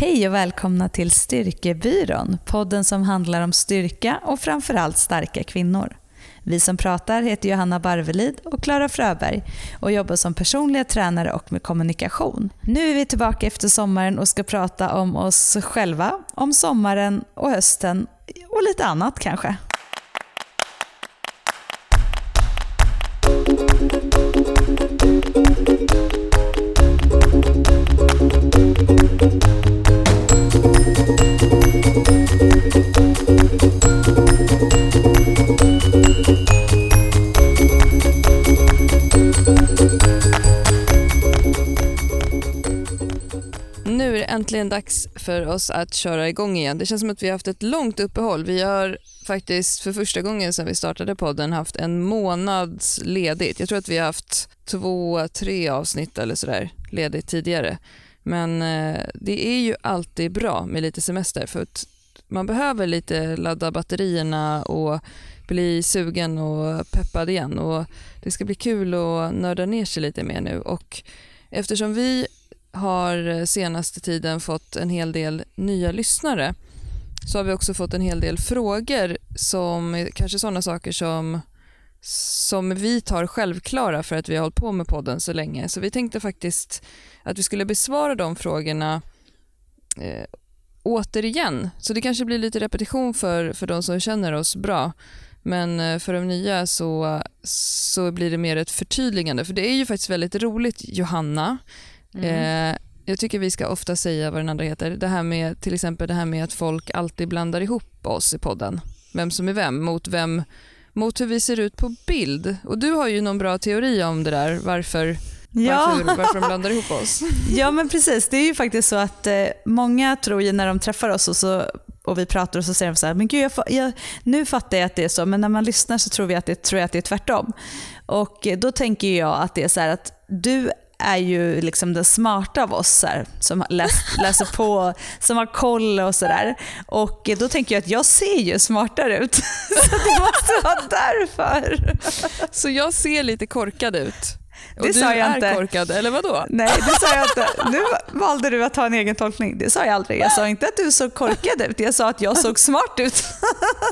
Hej och välkomna till Styrkebyrån, podden som handlar om styrka och framförallt starka kvinnor. Vi som pratar heter Johanna Barvelid och Klara Fröberg och jobbar som personliga tränare och med kommunikation. Nu är vi tillbaka efter sommaren och ska prata om oss själva, om sommaren och hösten och lite annat kanske. Äntligen dags för oss att köra igång igen. Det känns som att vi har haft ett långt uppehåll. Vi har faktiskt för första gången sedan vi startade podden haft en månads ledigt. Jag tror att vi har haft två, tre avsnitt eller sådär ledigt tidigare. Men eh, det är ju alltid bra med lite semester för att man behöver lite ladda batterierna och bli sugen och peppad igen. Och det ska bli kul att nörda ner sig lite mer nu. Och eftersom vi har senaste tiden fått en hel del nya lyssnare så har vi också fått en hel del frågor som kanske sådana saker som, som vi tar självklara för att vi har hållit på med podden så länge. Så vi tänkte faktiskt att vi skulle besvara de frågorna eh, återigen. Så det kanske blir lite repetition för, för de som känner oss bra. Men eh, för de nya så, så blir det mer ett förtydligande. För det är ju faktiskt väldigt roligt, Johanna, Mm. Eh, jag tycker vi ska ofta säga vad den andra heter. Det här med, till exempel det här med att folk alltid blandar ihop oss i podden. Vem som är vem mot, vem, mot hur vi ser ut på bild. Och du har ju någon bra teori om det där, varför, Ja. varför, varför de blandar ihop oss. Ja men precis, det är ju faktiskt så att eh, många tror ju när de träffar oss och, så, och vi pratar och så säger de så här, men gud jag, jag, nu fattar jag att det är så, men när man lyssnar så tror, vi att det, tror jag att det är tvärtom. Och då tänker jag att det är så här att du är ju liksom den smarta av oss här, som läs, läser på, som har koll och sådär. Och då tänker jag att jag ser ju smartare ut. Så det måste vara därför. Så jag ser lite korkad ut. Och Det du sa jag är inte. korkad, eller vadå? Nej, det sa jag inte. Nu valde du att ha en egen tolkning. Det sa jag aldrig. Jag sa inte att du såg korkad ut. Jag sa att jag såg smart ut.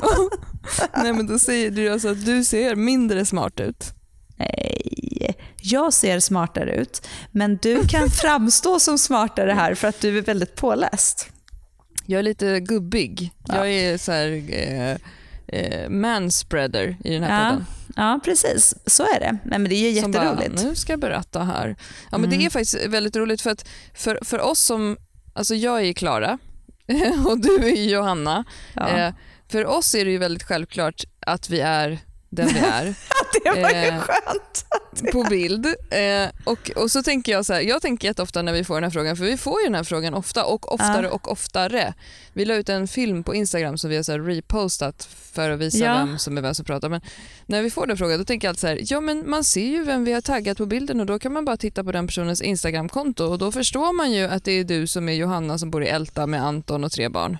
Nej men då säger du alltså att du ser mindre smart ut. Nej, jag ser smartare ut. Men du kan framstå som smartare här för att du är väldigt påläst. Jag är lite gubbig. Ja. Jag är så här, eh, eh, manspreader i den här Ja, podden. ja, precis. Så är det. Nej, men det är Som bara, jätteroligt. nu ska jag berätta här. Ja, men Mm. Det är faktiskt väldigt roligt för att för, för oss som, alltså jag är Klara och du är Johanna. Ja. Eh, för oss är det ju väldigt självklart att vi är den vi är det var ju eh, skönt. på bild. Eh, och, och så tänker jag så här, jag tänker jätteofta när vi får den här frågan, för vi får ju den här frågan ofta och oftare och oftare. Vi la ut en film på Instagram som vi har så repostat för att visa Ja. vem som är vem som pratar. Men när vi får den frågan då tänker jag alltid så här, ja men man ser ju vem vi har taggat på bilden och då kan man bara titta på den personens Instagramkonto och då förstår man ju att det är du som är Johanna som bor i Älta med Anton och tre barn.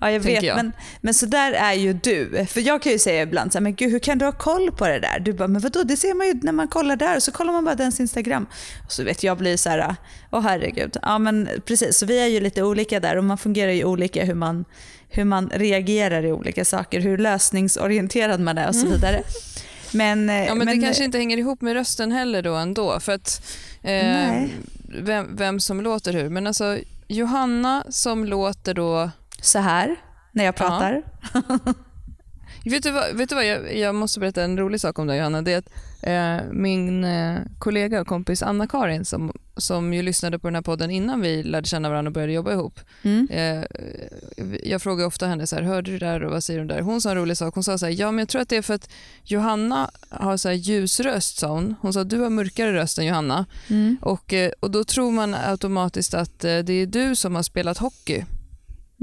Ja, jag vet. jag. Men, men så där är ju du. För jag kan ju säga ibland så här, men gud hur kan du ha koll på det där? Du bara, men vadå, det ser man ju när man kollar där. Och så kollar man bara dens Instagram. Och så vet jag blir så här, åh herregud. Ja men precis, så vi är ju lite olika där och man fungerar ju olika hur man, hur man reagerar i olika saker, hur lösningsorienterad man är och så vidare. Men, eh, Mm. Ja, men, det kanske inte hänger ihop med rösten heller då ändå. För att, eh, vem, vem som låter hur. Men alltså Johanna som låter då... så här när jag pratar. Vet du vad, vet du vad jag, jag måste berätta en rolig sak om dig Johanna. Det är att eh, min eh, kollega och kompis Anna-Karin som, som ju lyssnade på den här podden innan vi lärde känna varandra och började jobba ihop. Mm. Eh, jag frågar ofta henne så här, hörde du det där och vad säger hon där? Hon sa en rolig sak. Hon sa så här, ja men jag tror att det är för att Johanna har så här ljus röst sa hon. Hon sa du har mörkare röst än Johanna. Mm. Och, eh, och då tror man automatiskt att eh, det är du som har spelat hockey.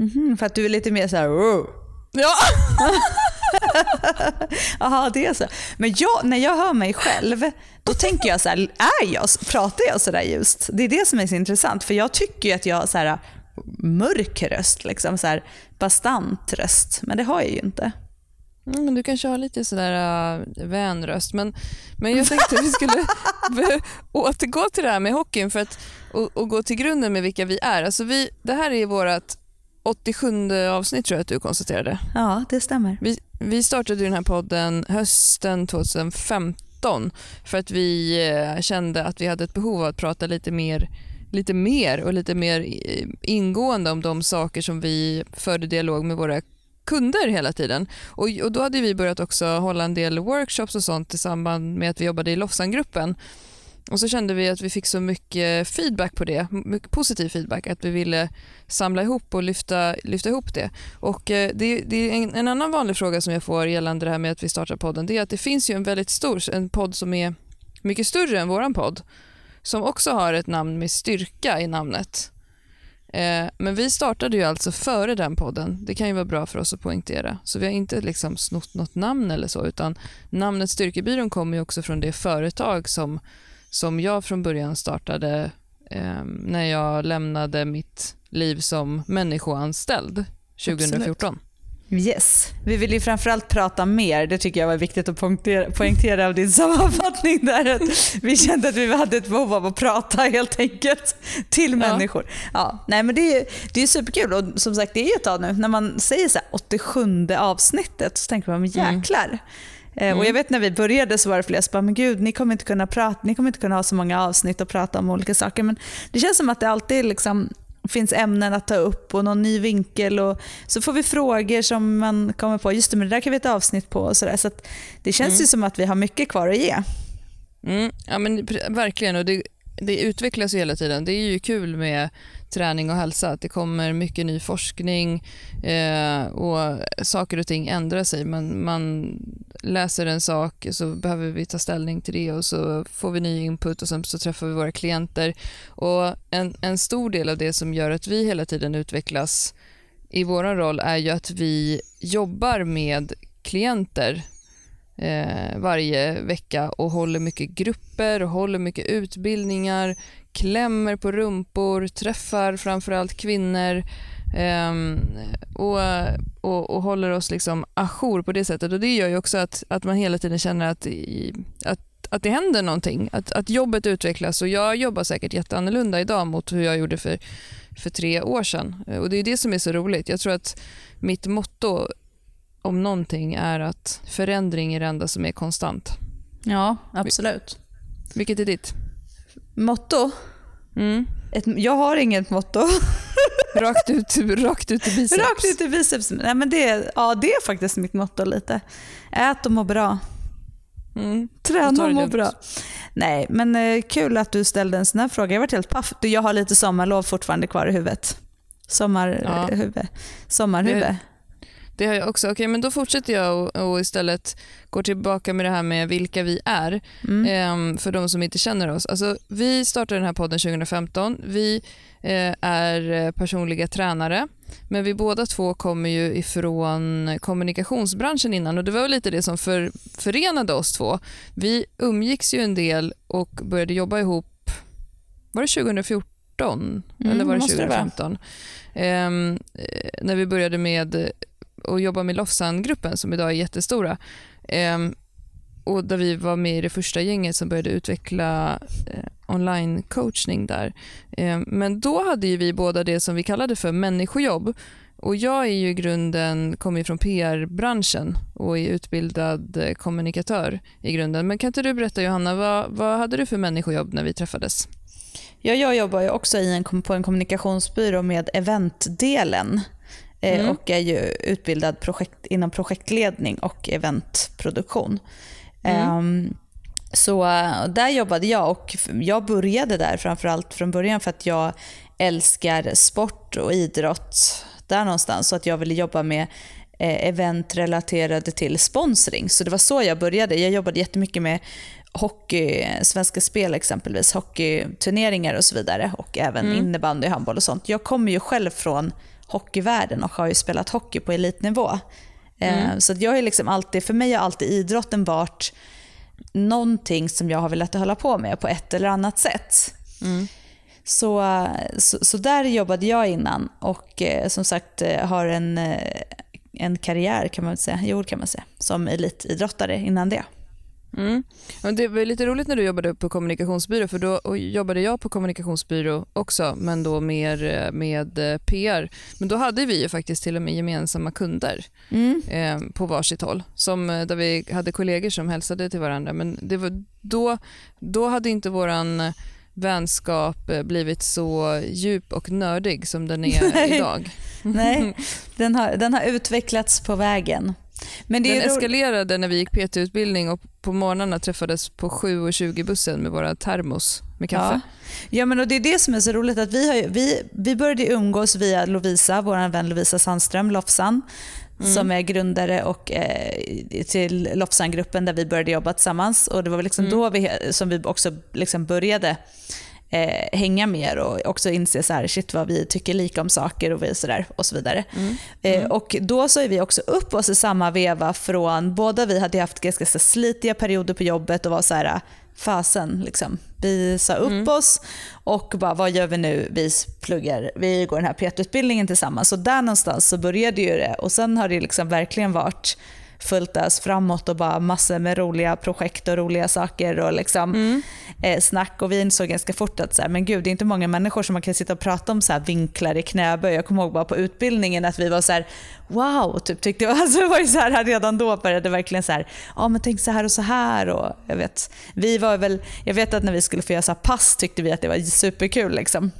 Mhm, för att du är lite mer så här... "Wow." Ja! Jaha, det är så. Men jag, när jag hör mig själv, då tänker jag så här, är jag, pratar jag så där ljust? Det är det som är så intressant, för jag tycker ju att jag har så här mörk röst, liksom så här bastant röst, men det har jag ju inte. Mm, men du kanske har lite sådär uh, vänröst. Men, men jag tänkte att vi skulle återgå till det här med hockeyn för att, och, och, gå till grunden med vilka vi är. Alltså vi, det här är vårt 87 avsnitt tror jag att du konstaterade. Ja, det stämmer. Vi, vi startade den här podden hösten 2015 för att vi eh, kände att vi hade ett behov av att prata lite mer lite mer och lite mer ingående om de saker som vi förde dialog med våra kunder hela tiden. Och, och Då hade vi börjat också hålla en del workshops och sånt i samband med att vi jobbade i Lofsangruppen. Och så kände vi att vi fick så mycket feedback på det, mycket positiv feedback, att vi ville samla ihop och lyfta, lyfta ihop det. Och eh, det, det är en, en, annan vanlig fråga som jag får gällande det här med att vi startar podden, det är att det finns ju en väldigt stor, en podd som är mycket större än våran podd, som också har ett namn med styrka i namnet. Eh, men vi startade ju alltså före den podden. Det kan ju vara bra för oss att poängtera. Så vi har inte liksom snott något namn eller så, utan namnet Styrkebyrån kommer ju också från det företag som, som jag från början startade eh, när jag lämnade mitt liv som människoanställd 2014. Absolut. Yes. Vi vill ju framförallt prata mer. Det tycker jag var viktigt att poängtera, poängtera av din sammanfattning där. Att vi kände att vi hade ett behov av att prata helt enkelt till ja. människor. Ja, nej, men det, är, det är superkul och som sagt det är ju ett tag nu. När man säger så här, 87 avsnittet så tänker man mm. jäklar. Mm. Och jag vet när vi började så var det flera som bara, men gud, ni kommer inte kunna prata, ni kommer inte kunna ha så många avsnitt och prata om olika saker. Men det känns som att det alltid liksom finns ämnen att ta upp och någon ny vinkel. Och så får vi frågor som man kommer på, just det, men det där kan vi ha ett avsnitt på. Och så där. så det känns mm. ju som att vi har mycket kvar att ge. Mm, ja, men verkligen. Och det, det utvecklas ju hela tiden. Det är ju kul med träning och hälsa. Att det kommer mycket ny forskning eh, och saker och ting ändrar sig. Men man läser en sak så behöver vi ta ställning till det och så får vi ny input och sen så träffar vi våra klienter. Och en, en stor del av det som gör att vi hela tiden utvecklas i vår roll är ju att vi jobbar med klienter eh, varje vecka och håller mycket grupper och håller mycket utbildningar, klämmer på rumpor, träffar framförallt kvinnor eh, och, och, och, håller oss liksom ajour på det sättet. Och Det gör ju också att, att man hela tiden känner att, i, att att det händer någonting, att, att jobbet utvecklas och jag jobbar säkert jätteannorlunda idag mot hur jag gjorde för, för tre år sedan. Och Det är det som är så roligt. Jag tror att mitt motto om någonting är att förändring är det enda som är konstant. Ja, absolut. Vilket är ditt? Motto? Mm. Ett, jag har inget motto. rakt, ut, rakt ut i biceps? Rakt ut i biceps. Nej, men det, ja, det är faktiskt mitt motto lite. Ät och må bra. Mm. Träna och må bra. Nej, men eh, kul att du ställde en sån här fråga. Jag varit helt paff. Jag har lite sommarlov fortfarande kvar i huvudet. Sommarhuvud. Ja. Sommarhuvud. Det, har jag också. okay, men då fortsätter jag och, och, istället går tillbaka med det här med vilka vi är. Mm. Eh, för de som inte känner oss. Alltså, vi startade den här podden 2015. Vi eh, är personliga tränare. Men vi båda två kommer ju ifrån kommunikationsbranschen innan och det var lite det som för, förenade oss två. Vi umgicks ju en del och började jobba ihop, var det 2014? Mm, eller var det 2015? Det eh, när vi började med och jobba med Lofsan-gruppen som idag är jättestora. Eh, och där vi var med i det första gänget som började utveckla eh, online-coachning där. Eh, men då hade ju vi båda det som vi kallade för människojobb. Och jag är ju i grunden, kommer från PR-branschen och är utbildad eh, kommunikatör i grunden. Men kan inte du berätta Johanna, vad, vad hade du för människojobb när vi träffades? Ja, jag jobbar ju också i en, på en kommunikationsbyrå med eventdelen. Eh, mm. och är ju utbildad projekt, inom projektledning och eventproduktion. Mm. Um, så där jobbade jag och jag började där framförallt från början för att jag älskar sport och idrott där någonstans. Så att jag ville jobba med eh, event relaterade till sponsring. Så det var så jag började. Jag jobbade jättemycket med hockey, Svenska Spel exempelvis, hockeyturneringar och så vidare. Och även mm. innebandy, handboll och sånt. Jag kommer ju själv från hockeyvärlden och har ju spelat hockey på elitnivå. Eh, mm. Så jag är liksom alltid, för mig har alltid idrotten varit någonting som jag har velat hålla på med på ett eller annat sätt. Mm. Så, så, så, där jobbade jag innan och eh, som sagt eh, har en, en karriär kan man säga, jo, kan man säga, som elitidrottare innan det. Mm. Det var lite roligt när du jobbade på kommunikationsbyrå för då jobbade jag på kommunikationsbyrå också men då mer eh, med eh, PR. Men då hade vi ju faktiskt till och med gemensamma kunder mm. eh, på varsitt håll som, eh, där vi hade kollegor som hälsade till varandra men det var, då, då hade inte våran vänskap blivit så djup och nördig som den är Nej. idag. Nej, den har, den har utvecklats på vägen. Men det den eskalerade när vi gick PT-utbildning och på morgnarna träffades på 7.20 bussen med våra termos med kaffe. Ja. ja, men och det är det som är så roligt att vi, har, vi, vi började umgås via Lovisa, vår vän Lovisa Sandström, Lofsan, mm. som är grundare och, eh, till Lofsan-gruppen där vi började jobba tillsammans. Och Det var liksom mm. då vi, som vi också liksom började eh, hänga mer och också inse så här, shit vad vi tycker lika om saker och, vi så där, och så vidare. Mm. Eh, mm. och Då sa vi också upp oss i samma veva från, båda vi hade haft ganska så slitiga perioder på jobbet och var så här, fasen. Liksom. Vi sa upp mm. oss och bara, vad gör vi nu? Vi pluggar, vi går den här PT-utbildningen tillsammans. Och där någonstans så började ju det och sen har det liksom verkligen varit fullt ös framåt och bara massor med roliga projekt och roliga saker och liksom, mm. eh, snack. Och vi insåg ganska fort att så här, men gud, det är inte många människor som man kan sitta och prata om så här vinklar i knäböj. Jag kommer ihåg bara på utbildningen att vi var så här, wow, typ, tyckte jag. Alltså, det var ju så här, redan då började det verkligen så här, ja men tänk så här och så här. Och jag, vet, vi var väl, jag vet att när vi skulle få göra så pass tyckte vi att det var superkul. Liksom.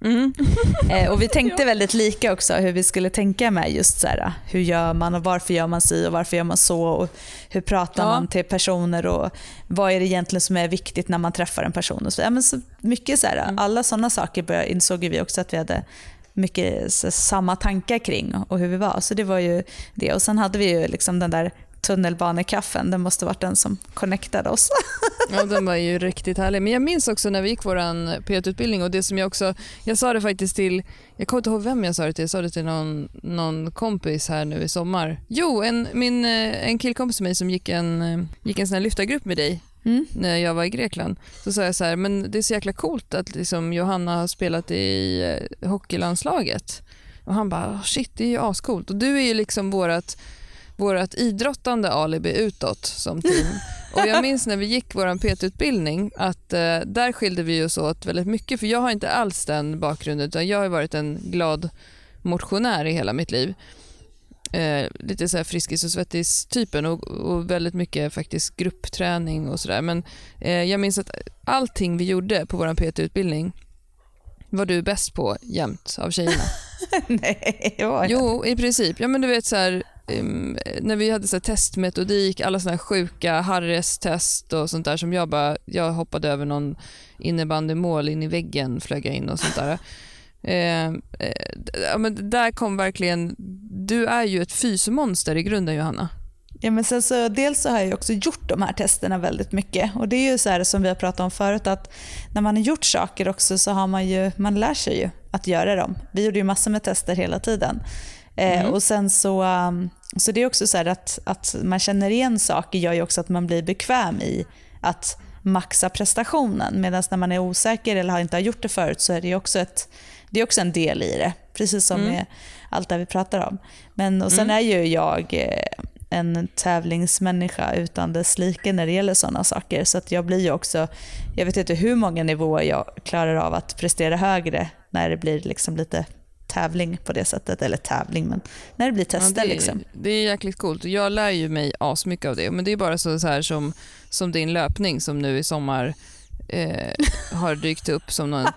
Mm. eh, och Vi tänkte väldigt lika också hur vi skulle tänka med just så här, hur gör man och varför gör man si och varför gör man så och hur pratar ja. man till personer och vad är det egentligen som är viktigt när man träffar en person. Och så, ja, men så mycket så här, mm. Alla sådana saker insåg vi också att vi hade mycket så, samma tankar kring och hur vi var. Så det var ju det. Och Sen hade vi ju liksom den där tunnelbanekaffen. Den måste varit den som connectade oss. ja, den var ju riktigt härlig. Men jag minns också när vi gick vår P1-utbildning och det som jag också, jag sa det faktiskt till, jag kommer inte ihåg vem jag sa det till, jag sa det till någon, någon kompis här nu i sommar. Jo, en, min, eh, en killkompis med mig som gick en, eh, gick en sån här lyftargrupp med dig Mm. när jag var i Grekland. Så sa jag så här, men det är så jäkla coolt att liksom Johanna har spelat i eh, hockeylandslaget. Och han bara, shit det är ju ascoolt. Och du är ju liksom vårat vårt idrottande alibi utåt som team. Och Jag minns när vi gick vår PT-utbildning att eh, där skilde vi oss åt väldigt mycket för jag har inte alls den bakgrunden utan jag har varit en glad motionär i hela mitt liv. Eh, lite så här friskis och svettis-typen och, och, väldigt mycket faktiskt gruppträning och sådär. Men eh, jag minns att allting vi gjorde på vår PT-utbildning var du bäst på jämt av tjejerna. Nej, var jag? Jo, i princip. Ja, men du vet så här, um, när vi hade så testmetodik, alla såna här sjuka Harris-test och sånt där som jag bara, jag hoppade över någon innebandymål in i väggen, flög jag in och sånt där. Eh, eh, ja, men där kom verkligen, du är ju ett fysmonster i grunden Johanna. Ja, men sen så, dels så har jag också gjort de här testerna väldigt mycket. Och Det är ju så här som vi har pratat om förut att när man har gjort saker också så har man ju, man lär sig ju att göra dem. Vi gjorde ju massor med tester hela tiden. Eh, mm. och sen så, um, så det är också så att, att man känner igen saker gör ju också att man blir bekväm i att maxa prestationen. Medan när man är osäker eller inte har gjort det förut så är det också, ett, det är också en del i det. Precis som mm. med allt det vi pratar om. Men, och sen mm. är ju jag eh, en tävlingsmänniska utan dess like när det gäller sådana saker. Så att jag blir ju också, jag vet inte hur många nivåer jag klarar av att prestera högre när det blir liksom lite tävling på det sättet. Eller tävling, men när det blir tester. Ja, det, är, liksom. det är jäkligt coolt. Jag lär ju mig asmycket av det. Men det är bara så, så här som, som din löpning som nu i sommar eh, har dykt upp som något,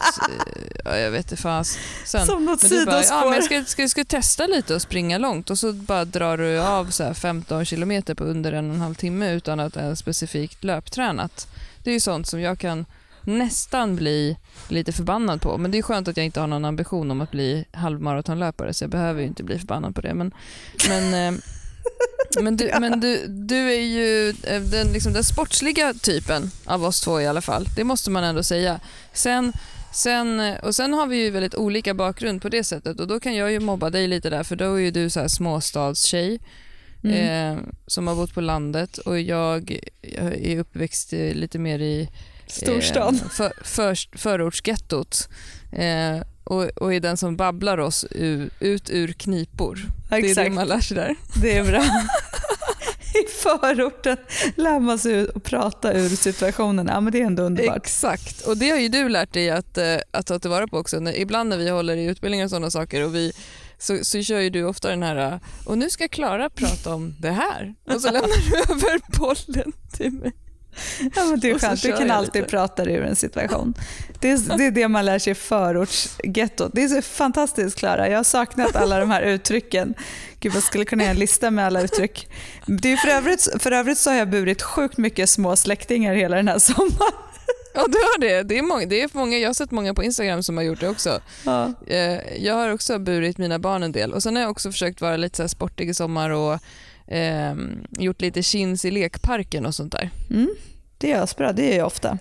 eh, jag vet inte fas. Som något sidospår. Ja, men jag ska, ska, ska testa lite och springa långt och så bara drar du av så 15 kilometer på under en och en halv timme utan att ens specifikt löptränat. Det är ju sånt som jag kan nästan bli lite förbannad på. Men det är skönt att jag inte har någon ambition om att bli halvmaratonlöpare så jag behöver ju inte bli förbannad på det. Men, men, eh, men, du, men du, du är ju eh, den, liksom den sportsliga typen av oss två i alla fall. Det måste man ändå säga. Sen, sen, och sen har vi ju väldigt olika bakgrund på det sättet och då kan jag ju mobba dig lite där för då är ju du så här småstadstjej. Mm. Eh, som har bott på landet och jag, jag är uppväxt lite mer i Storstan. Eh, för, för, förortsgettot. Eh, och, och är den som babblar oss ut, ut ur knipor. Ja, det är det man lär sig där. Det är bra. I förorten lär man sig att prata ur situationen. Ja, men det är ändå underbart. Exakt, och det har ju du lärt dig att, eh, att ta tillvara på också. Ibland när vi håller i utbildningar och sådana saker och vi så, så kör ju du ofta den här, och nu ska Klara prata om det här. Och så lämnar du över bollen till mig. Ja, men det är skönt, du kan alltid lite. prata ur en situation. Det är, det är det man lär sig i förortsgettot. Det är så fantastiskt Klara, jag har saknat alla de här uttrycken. Gud, jag skulle kunna göra en lista med alla uttryck. Det är för, övrigt, för övrigt så har jag burit sjukt mycket små släktingar hela den här sommaren. Ja, du har det. Det är, många, det är många, jag har sett många på Instagram som har gjort det också. Ja. Eh, jag har också burit mina barn en del och sen har jag också försökt vara lite så sportig i sommar och eh, gjort lite chins i lekparken och sånt där. Mm. Det är asbra, det gör jag ofta.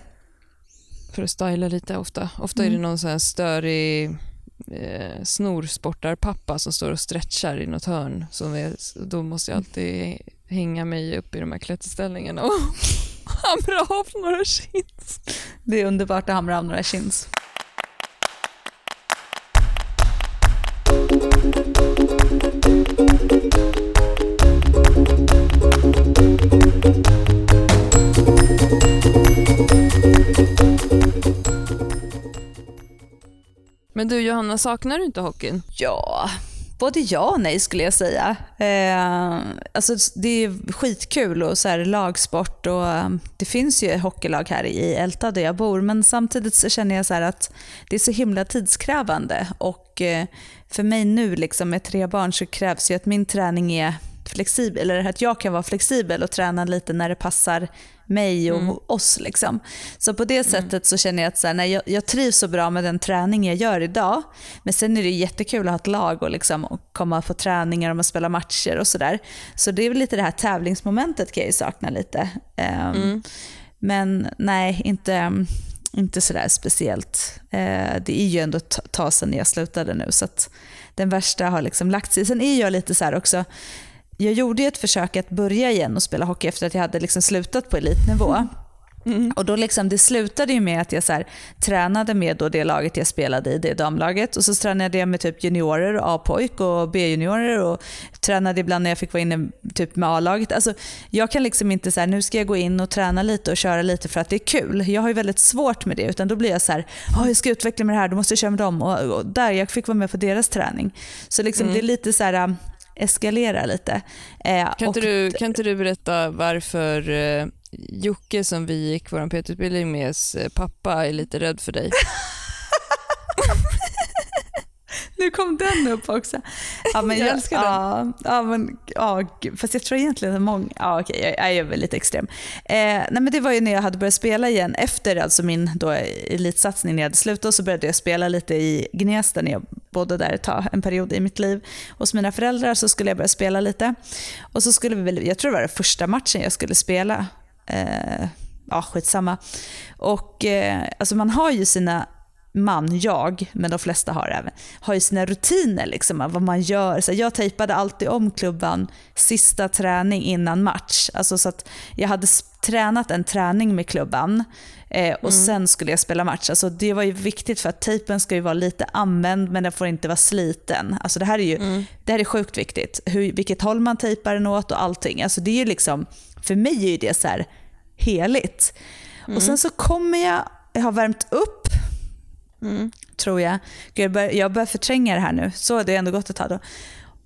För att styla lite ofta. Ofta mm. är det mm. någon sån här störig eh, snorsportarpappa som står och stretchar i något hörn. Som är, då måste jag alltid hänga mig upp i de här klätterställningarna och hamra av några chins. Det är underbart att hamra av några chins. Men du Johanna, saknar du inte hockeyn? Ja, både ja och nej skulle jag säga. Eh, alltså det är skitkul och så här, lagsport och eh, det finns ju hockeylag här i Älta där jag bor men samtidigt så känner jag så att det är så himla tidskrävande och eh, för mig nu liksom med tre barn så krävs ju att min träning är flexibel, eller att jag kan vara flexibel och träna lite när det passar mig och mm. oss. Liksom. Så på det mm. sättet så känner jag att så här, nej, jag, jag, trivs så bra med den träning jag gör idag. Men sen är det jättekul att ha ett lag och, liksom, och komma på träningar och spela matcher och sådär. Så det är väl lite det här tävlingsmomentet kan jag ju sakna lite. Um, mm. Men nej, inte, inte sådär speciellt. Uh, det är ju ändå ett tag sedan jag slutade nu så att den värsta har liksom lagt sig. Sen är jag lite så också, jag gjorde ett försök att börja igen och spela hockey efter att jag hade liksom slutat på elitnivå. Mm. Och då liksom, det slutade ju med att jag så här, tränade med då det laget jag spelade i, det damlaget. Och så tränade jag med typ juniorer, A-pojk och B-juniorer. Och tränade ibland när jag fick vara inne typ med A-laget. Alltså, jag kan liksom inte säga nu ska jag gå in och träna lite och köra lite för att det är kul. Jag har ju väldigt svårt med det. Utan då blir jag så här, oh, jag ska utveckla mig det här, då måste jag köra med dem. Och, och där, jag fick vara med på deras träning. Så liksom, mm. det är lite så här eskalera lite. Eh, kan, inte du, kan inte du berätta varför eh, Jocke som vi gick vår PT-utbildning med, eh, pappa är lite rädd för dig? nu kom den upp också. Ja, men jag, jag älskar ja, den. Ja, men, ja, fast jag tror egentligen att många... Ja, okej, jag, jag är väl lite extrem. Eh, nej, men det var ju när jag hade börjat spela igen. Efter alltså min då, elitsatsning när jag hade slutat så började jag spela lite i Gnesta när jag bodde där ett tag, en period i mitt liv. Hos mina föräldrar så skulle jag börja spela lite. Och så skulle vi jag tror det var den första matchen jag skulle spela. Eh, ja, skitsamma. Och eh, alltså man har ju sina man, jag, men de flesta har även, har ju sina rutiner, liksom, vad man gör. Så jag tejpade alltid om klubban sista träning innan match. Alltså så att jag hade tränat en träning med klubban eh, och mm. sen skulle jag spela match. Alltså det var ju viktigt för att tejpen ska ju vara lite använd men den får inte vara sliten. Alltså det här är ju mm. det här är sjukt viktigt. Hur, vilket håll man tejpar den åt och allting. Alltså det är liksom, för mig är det så här heligt. Mm. Och sen så kommer jag, jag har värmt upp Mm. Tror jag. jag, bör, jag börjar förtränga det här nu. Så har det ändå gått ett tag då.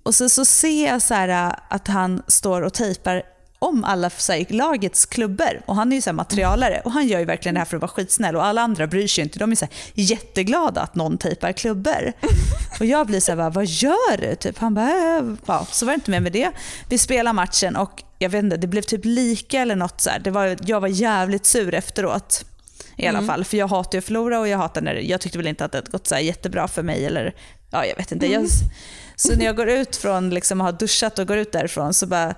Och så, så ser jag så här, äh, att han står och tejpar om alla här, lagets klubbor. Och han är ju så materialare och han gör ju verkligen det här för att vara skitsnäll och alla andra bryr sig inte. De är så jätteglada att någon tejpar klubbor. Och jag blir så här, vad gör du? Typ. Han bara, äh. ja, så var det inte mer med det. Vi spelar matchen och jag vet inte, det blev typ lika eller något så här. Det var, jag var jävligt sur efteråt i alla mm. fall. För jag hatar att förlora och jag hatar när jag tyckte väl inte att det hade gått så jättebra för mig. Eller, ja, jag vet inte. Jag, mm. så när jag går ut från, liksom, har duschat och går ut därifrån så bara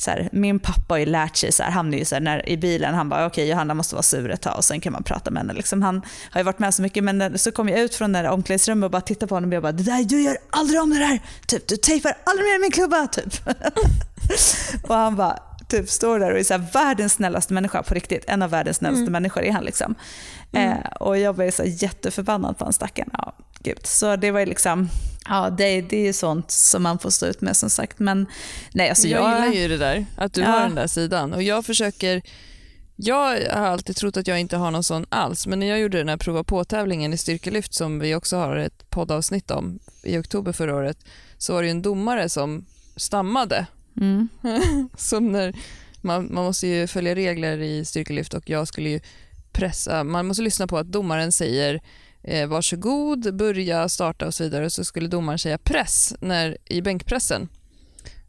så här, min pappa har ju lärt sig, så här, han är ju så här, när, i bilen, han bara okej okay, Johanna måste vara sur ett tag och sen kan man prata med henne. Liksom, han har ju varit med så mycket men när, så kom jag ut från det där omklädningsrummet och bara tittade på honom och jag bara det där, du gör aldrig om det där, typ, du tejpar aldrig mer min klubba. Typ. och han bara typ står där och är så världens snällaste människa på riktigt. En av världens snällaste Mm. människor är han. Liksom. Mm. Eh, och jag ju så jätteförbannad på han stackaren. Ja, gud. Så det var ju liksom, ja det, det är ju sånt som man får stå ut med som sagt. Men nej, alltså jag, jag, gillar ju det där, att du Ja. har den där sidan. Och jag försöker... Jag har alltid trott att jag inte har någon sån alls, men när jag gjorde den här prova på-tävlingen i styrkelyft som vi också har ett poddavsnitt om i oktober förra året, så var det en domare som stammade. Mm. Som när, man, man måste ju följa regler i styrkelyft och jag skulle ju pressa, man måste lyssna på att domaren säger eh, varsågod, börja, starta och så vidare. Och så skulle domaren säga press när, i bänkpressen.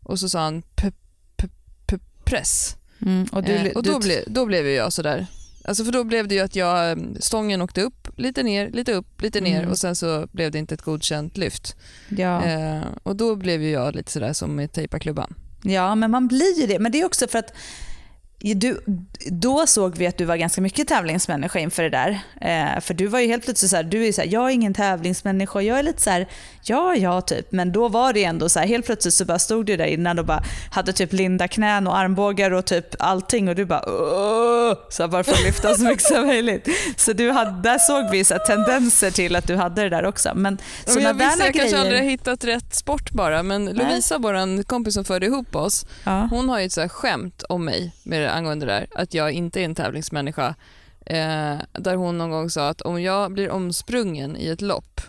Och så sa han p, p, p, press. Mm. Och, du, eh, och då, du, ble, då blev ju jag sådär. Alltså för då blev det ju att jag, eh, stången åkte upp, lite ner, lite upp, lite ner Mm. och sen så blev det inte ett godkänt lyft. ja. Eh, och då blev ju jag lite sådär som med tejpa klubban. Ja, men man blir ju det. Men det är också för att du, då såg vi att du var ganska mycket tävlingsmänniska inför det där. Eh, för du var ju helt plötsligt så här, du är så här, jag är ingen tävlingsmänniska. Jag är lite så här, ja, ja, typ. Men då var det ändå så här, helt plötsligt så bara stod du där innan och bara hade typ linda knän och armbågar och typ allting och du bara Åh! så här, bara för att lyfta så mycket som möjligt. Så du hade, där såg vi så här, tendenser till att du hade det där också. Men Ja, men jag visste där jag kanske grejer. aldrig har hittat rätt sport bara, men Lovisa, vår kompis som förde ihop oss, Ja. hon har ju ett så här skämt om mig med det, angående det där, att jag inte är en tävlingsmänniska. Eh, där hon någon gång sa att om jag blir omsprungen i ett lopp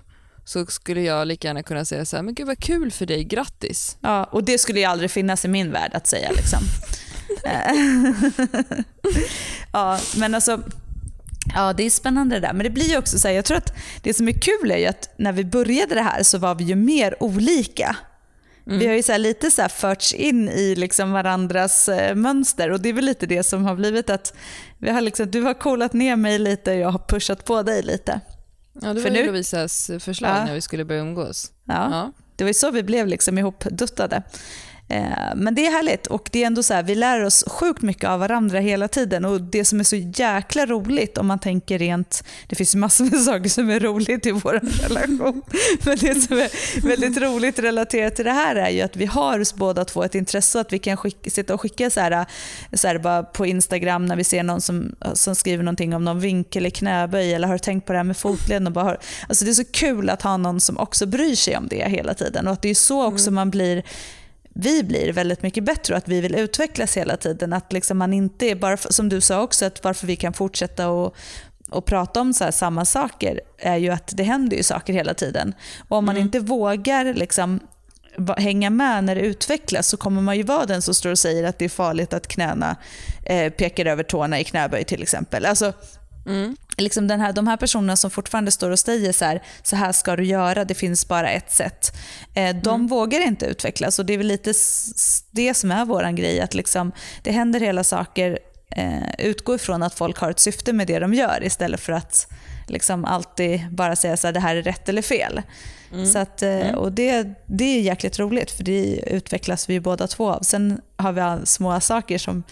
så skulle jag lika gärna kunna säga så här, men gud vad kul för dig, grattis. Ja, och det skulle ju aldrig finnas i min värld att säga. Liksom. Eh, ja, men alltså, ja, det är spännande det där. Men det blir ju också så här, jag tror att det som är kul är ju att när vi började det här så var vi ju mer olika. Vi har ju så lite så här förts in i liksom varandras eh, mönster och det är väl lite det som har blivit att vi har liksom, du har coolat ner mig lite och jag har pushat på dig lite. Ja, det För var ju nu- Lovisas förslag Ja. när vi skulle börja umgås. Ja. Ja. Det var ju så vi blev liksom ihopduttade. Eh, Men det är härligt. Och det är ändå så här, vi lär oss sjukt mycket av varandra hela tiden. Och det som är så jäkla roligt om man tänker rent, det finns ju massor med saker som är roligt i vår relation, men det som är väldigt roligt relaterat till det här är ju att vi har båda två ett intresse och att vi kan skicka, sitta och skicka så här, så här bara på Instagram när vi ser någon som, som skriver någonting om någon vinkel i knäböj eller har tänkt på det här med fotleden och bara har, alltså det är så kul att ha någon som också bryr sig om det hela tiden. Och att det är så också man blir vi blir väldigt mycket bättre och att vi vill utvecklas hela tiden. Att liksom man inte är, bara som du sa också, att varför vi kan fortsätta och, och prata om så här samma saker är ju att det händer ju saker hela tiden. Och om man inte vågar liksom hänga med när det utvecklas så kommer man ju vara den som står och säger att det är farligt att knäna eh, pekar över tårna i knäböj till exempel. Alltså, Mm. liksom den här, de här personerna som fortfarande står och säger så här, så här ska du göra, det finns bara ett sätt. Eh, de vågar inte utvecklas och det är väl lite det som är vår grej. Att liksom, det händer hela saker, eh, utgå ifrån att folk har ett syfte med det de gör istället för att liksom alltid bara säga så här, det här är rätt eller fel. Så att, eh, och det, det är jäkligt roligt för det utvecklas vi båda två av. Sen har vi små saker som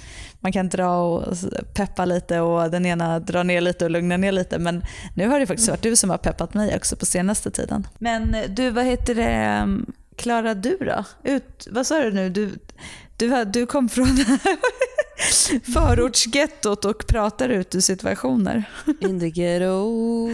man kan dra och peppa lite och den ena drar ner lite och lugnar ner lite. Men nu har det faktiskt varit du som har peppat mig också på senaste tiden. Men eh, du, vad heter det, mm, Klara du då? Ut, vad sa du nu? Du, du, du kom från förortsgettot och pratar ut ur situationer. In the ghetto.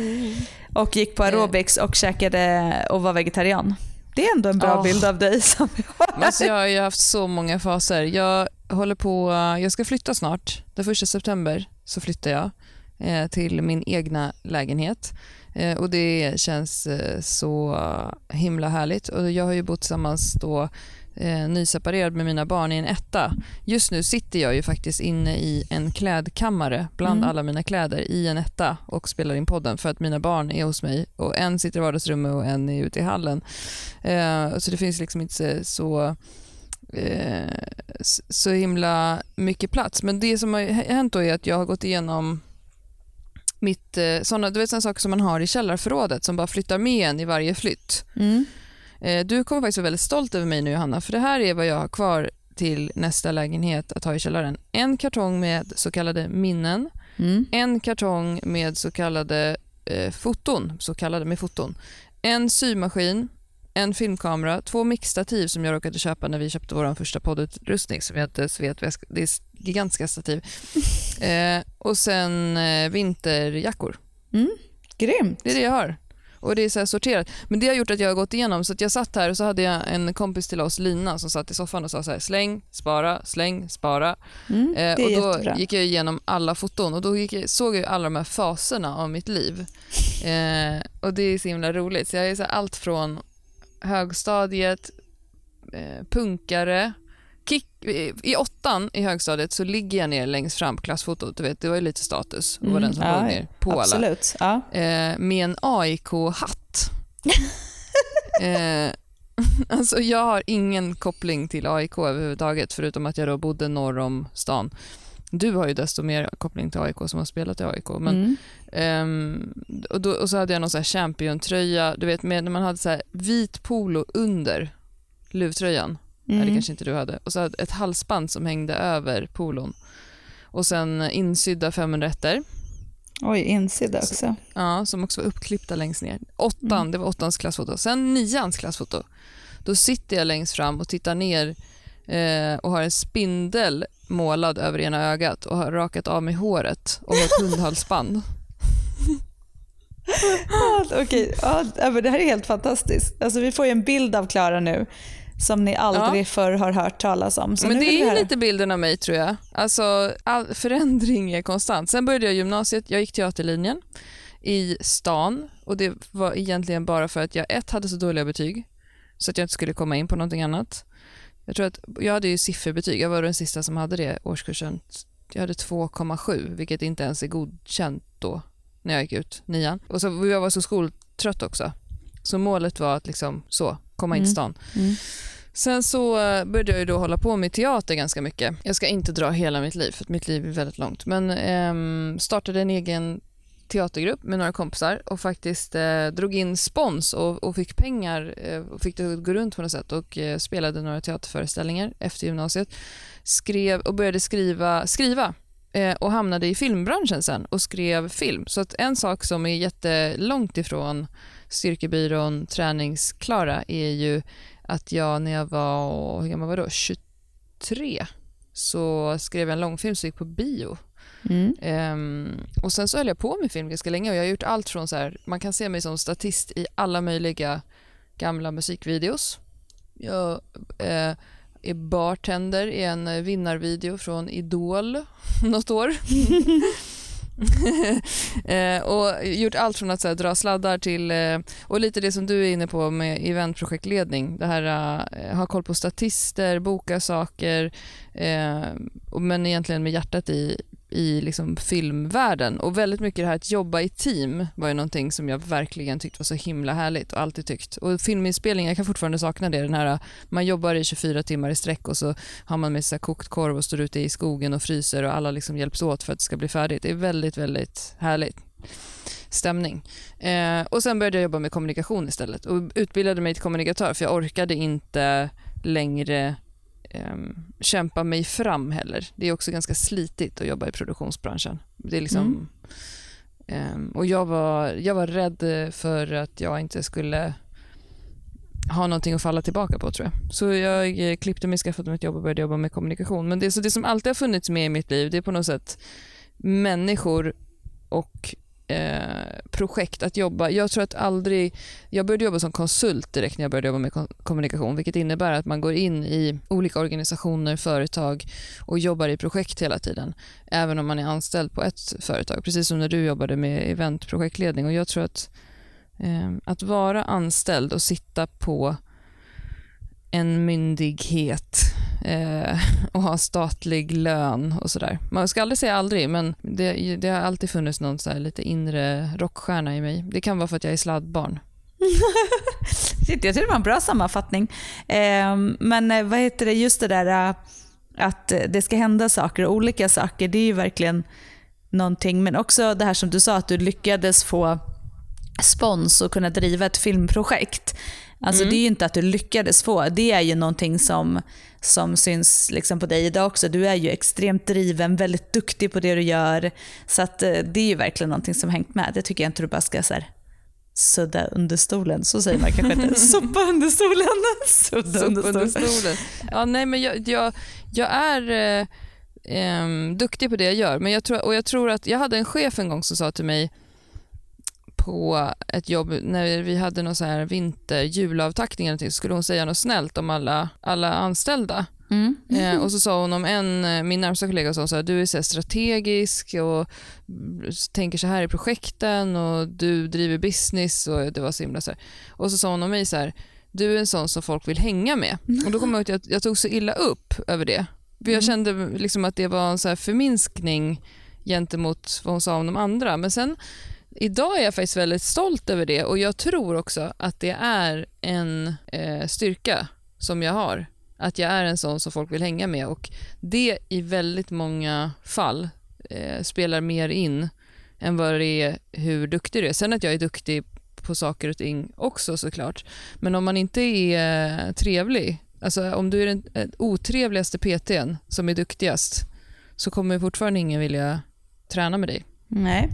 Och gick på aerobics och käkade och var vegetarian. Det är ändå en bra Oh. bild av dig. Som Men Alltså jag har ju haft så många faser. Jag håller på, jag ska flytta snart. Den första september så flyttar jag eh, till min egna lägenhet. Eh, och Det känns eh, så himla härligt. Och Jag har ju bott tillsammans då eh, nyseparerad med mina barn i en etta. Just nu sitter jag ju faktiskt inne i en klädkammare bland Mm. alla mina kläder i en etta och spelar in podden för att mina barn är hos mig och en sitter i vardagsrummet och en är ute i hallen. Eh, så det finns liksom inte så eh, så himla mycket plats. Men det som har hänt då är att jag har gått igenom mitt, eh, såna, du vet sådana saker som man har i källarförrådet som bara flyttar med en i varje flytt. Mm. Eh, du kommer faktiskt vara väldigt stolt över mig nu Johanna, för det här är vad jag har kvar till nästa lägenhet att ha i källaren. En kartong med så kallade minnen, Mm. en kartong med så kallade eh, foton, så kallade med foton, en symaskin, en filmkamera, två mixstativ som jag råkade köpa när vi köpte vår första poddutrustning som jag inte ens vet det är gigantiska stativ. eh, och sen eh, vinterjackor. Mm. Grymt. Det är det jag har. Och det är så här sorterat. Men det har gjort att jag har gått igenom, så att jag satt här och så hade jag en kompis till oss, Lina, som satt i soffan och sa så här, släng, spara, släng, spara. Mm, Eh, och då jättebra. gick jag igenom alla foton och då jag, såg jag alla de här faserna av mitt liv. Eh, och det är så himla roligt. Så jag är så här, allt från högstadiet, eh, punkare, kick, i, i åttan i högstadiet så ligger jag ner längst fram på klassfotot. Du vet, det var ju lite status att vara den som Mm, ja, låg ner på alla. Ja. eh, med en AIK-hatt. eh, alltså jag har ingen koppling till AIK överhuvudtaget förutom att jag då bodde norr om stan. Du har ju desto mer koppling till AIK som har spelat i AIK. Men, Mm. ehm, och, då, och så hade jag någon så här champion-tröja, du vet med, när man hade så vit polo under luvtröjan. Mm. kanske inte du hade. Och så ett halsband som hängde över polon. Och sen insydda 501 Oj, insida också. Ja, som också var uppklippta längst ner. Åttan, Mm. det var åttans klassfoto. Sen nians klassfoto. Då sitter jag längst fram och tittar ner eh, och har en spindel målad över ena ögat och har rakat av mig håret och har ett hundhalsband. Ja, Okej, ja, men det här är helt fantastiskt. Alltså, vi får ju en bild av Klara nu som ni aldrig förr har hört talas om. Så Men det är lite bilden av mig tror jag. Alltså, all förändring är konstant. Sen började jag gymnasiet, jag gick teaterlinjen i stan och det var egentligen bara för att jag ett hade så dåliga betyg så att jag inte skulle komma in på någonting annat. Jag tror att jag hade ju sifferbetyg, jag var den sista som hade det årskursen. Jag hade 2,7 vilket inte ens är godkänt då när jag gick ut nian. Och så, jag var så skoltrött också. Så målet var att liksom så, komma in till Mm. stan. Mm. Sen så eh, började jag ju då hålla på med teater ganska mycket. Jag ska inte dra hela mitt liv, för mitt liv är väldigt långt. Men ehm, startade en egen teatergrupp med några kompisar och faktiskt eh, drog in spons och, och fick pengar eh, och fick det att gå runt på något sätt och eh, spelade några teaterföreställningar efter gymnasiet. Skrev och började skriva, skriva eh, och hamnade i filmbranschen sen och skrev film. Så att en sak som är jättelångt ifrån Styrkebyrån träningsklara är ju att jag när jag var, hur gammal var då? 23 så skrev jag en långfilm som gick på bio. Mm. Ehm, och sen så höll jag på med film ganska länge och jag har gjort allt från så här, man kan se mig som statist i alla möjliga gamla musikvideos. Jag eh, är bartender i en vinnarvideo från Idol något år. eh, och gjort allt från att så här, dra sladdar till, eh, och lite det som du är inne på med eventprojektledning. Det här eh, ha koll på statister, boka saker, eh, men egentligen med hjärtat i, i liksom filmvärlden. Och väldigt mycket det här att jobba i team var ju någonting som jag verkligen tyckte var så himla härligt och alltid tyckt. Och filminspelning, jag kan fortfarande sakna det. Den här, man jobbar i 24 timmar i sträck och så har man med sig kokt korv och står ute i skogen och fryser och alla liksom hjälps åt för att det ska bli färdigt. Det är väldigt, väldigt härligt stämning. Eh, och sen började jag jobba med kommunikation istället och utbildade mig till kommunikatör för jag orkade inte längre ehm, kämpa mig fram heller. Det är också ganska slitigt att jobba i produktionsbranschen. Det är liksom, ehm, och jag var, jag var rädd för att jag inte skulle ha någonting att falla tillbaka på tror jag. Så jag eh, klippte mig, skaffade mig ett jobb och började jobba med kommunikation. Men det, så det som alltid har funnits med i mitt liv det är på något sätt människor och eh, projekt att jobba. Jag tror att aldrig... Jag började jobba som konsult direkt när jag började jobba med kommunikation vilket innebär att man går in i olika organisationer, företag och jobbar i projekt hela tiden. Även om man är anställd på ett företag. Precis som när du jobbade med eventprojektledning. Och jag tror att eh, att vara anställd och sitta på en myndighet eh, och ha statlig lön och sådär. Man ska aldrig säga aldrig, men det, det har alltid funnits någon så här lite inre rockstjärna i mig. Det kan vara för att jag är sladdbarn. Shit, jag tycker det var en bra sammanfattning. Ehm, eh, men vad heter det, just det där eh, att det ska hända saker, olika saker, det är ju verkligen någonting. Men också det här som du sa, att du lyckades få spons och kunna driva ett filmprojekt. Alltså Mm. Det är ju inte att du lyckades få, det är ju någonting som, som syns liksom på dig idag också. Du är ju extremt driven, väldigt duktig på det du gör. Så att, eh, det är ju verkligen någonting som hängt med. Det tycker jag inte du bara ska så här, sudda under stolen. Så säger man kanske inte. Sopa under stolen. Sudda under stolen. stolen. Ja, nej, men jag, jag, jag är eh, em, duktig på det jag gör. Men jag tror, och jag tror att jag hade en chef en gång som sa till mig på ett jobb när vi hade någon så här vinter julavtackning eller någonting, så skulle hon säga något snällt om alla, alla anställda. Mm. Eh, och så sa hon om en, eh, min närmsta kollega sa så här, du är så strategisk och tänker så här i projekten och du driver business och det var så himla så här. Och så sa hon om mig så här, du är en sån som folk vill hänga med. Och då kom jag ihåg att jag, jag tog så illa upp över det. För jag Mm. kände liksom att det var en så här förminskning gentemot vad hon sa om de andra. Men sen idag är jag faktiskt väldigt stolt över det och jag tror också att det är en eh, styrka som jag har. Att jag är en sån som folk vill hänga med och det i väldigt många fall eh, spelar mer in än vad det är hur duktig du är. Sen att jag är duktig på saker och ting också såklart. Men om man inte är eh, trevlig, alltså om du är den eh, otrevligaste PTn som är duktigast så kommer fortfarande ingen vilja träna med dig. Nej,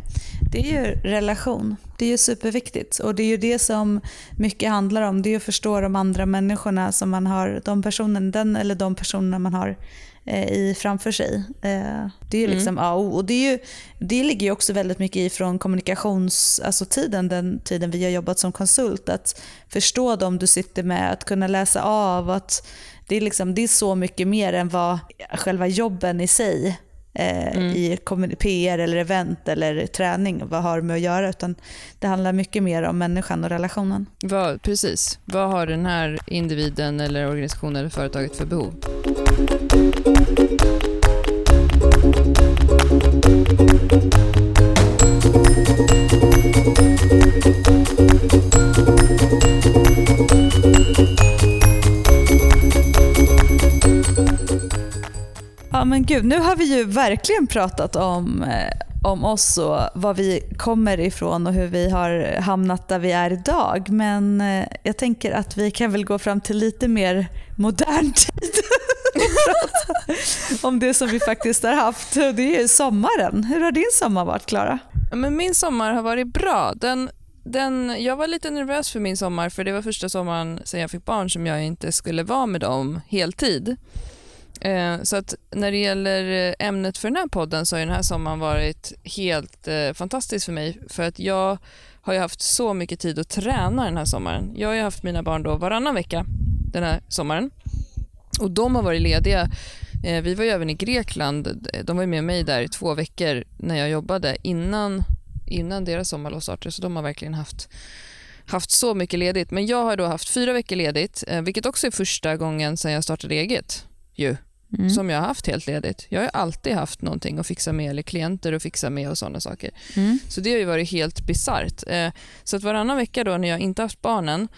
det är ju relation. Det är ju superviktigt. Och det är ju det som mycket handlar om. Det är att förstå de andra människorna som man har, de personen, den eller de personerna man har eh, i framför sig. Eh, det är ju liksom A och O. Det, är ju, det ligger ju också väldigt mycket ifrån kommunikations, alltså tiden, den tiden vi har jobbat som konsult. Att förstå dem du sitter med, att kunna läsa av. Att det, är liksom, det är så mycket mer än vad själva jobben i sig eh, i kommun- PR eller event eller träning vad har med att göra. Utan det handlar mycket mer om människan och relationen. Vad, precis. Vad har den här individen eller organisationen eller företaget för behov? Ja men gud, nu har vi ju verkligen pratat om, eh, om oss och var vi kommer ifrån och hur vi har hamnat där vi är idag. Men eh, jag tänker att vi kan väl gå fram till lite mer modern tid om det som vi faktiskt har haft. Det är ju sommaren. Hur har din sommar varit Klara? Men min sommar har varit bra. Den, den, jag var lite nervös för min sommar för det var första sommaren sedan jag fick barn som jag inte skulle vara med dem heltid. Eh, så att när det gäller eh, ämnet för den här podden så har ju den här sommaren varit helt eh, fantastisk för mig för att jag har ju haft så mycket tid att träna den här sommaren. Jag har ju haft mina barn då varannan vecka den här sommaren och de har varit lediga. Eh, vi var ju även i Grekland, de var ju med mig där i två veckor när jag jobbade innan, innan deras sommarlov startade så de har verkligen haft haft så mycket ledigt. Men jag har då haft fyra veckor ledigt, eh, vilket också är första gången sedan jag startade eget ju, som jag har haft helt ledigt. Jag har alltid haft någonting att fixa med eller klienter att fixa med och sådana saker. Mm. Så det har ju varit helt bisarrt. Eh, Så att varannan vecka då när jag inte haft barnen,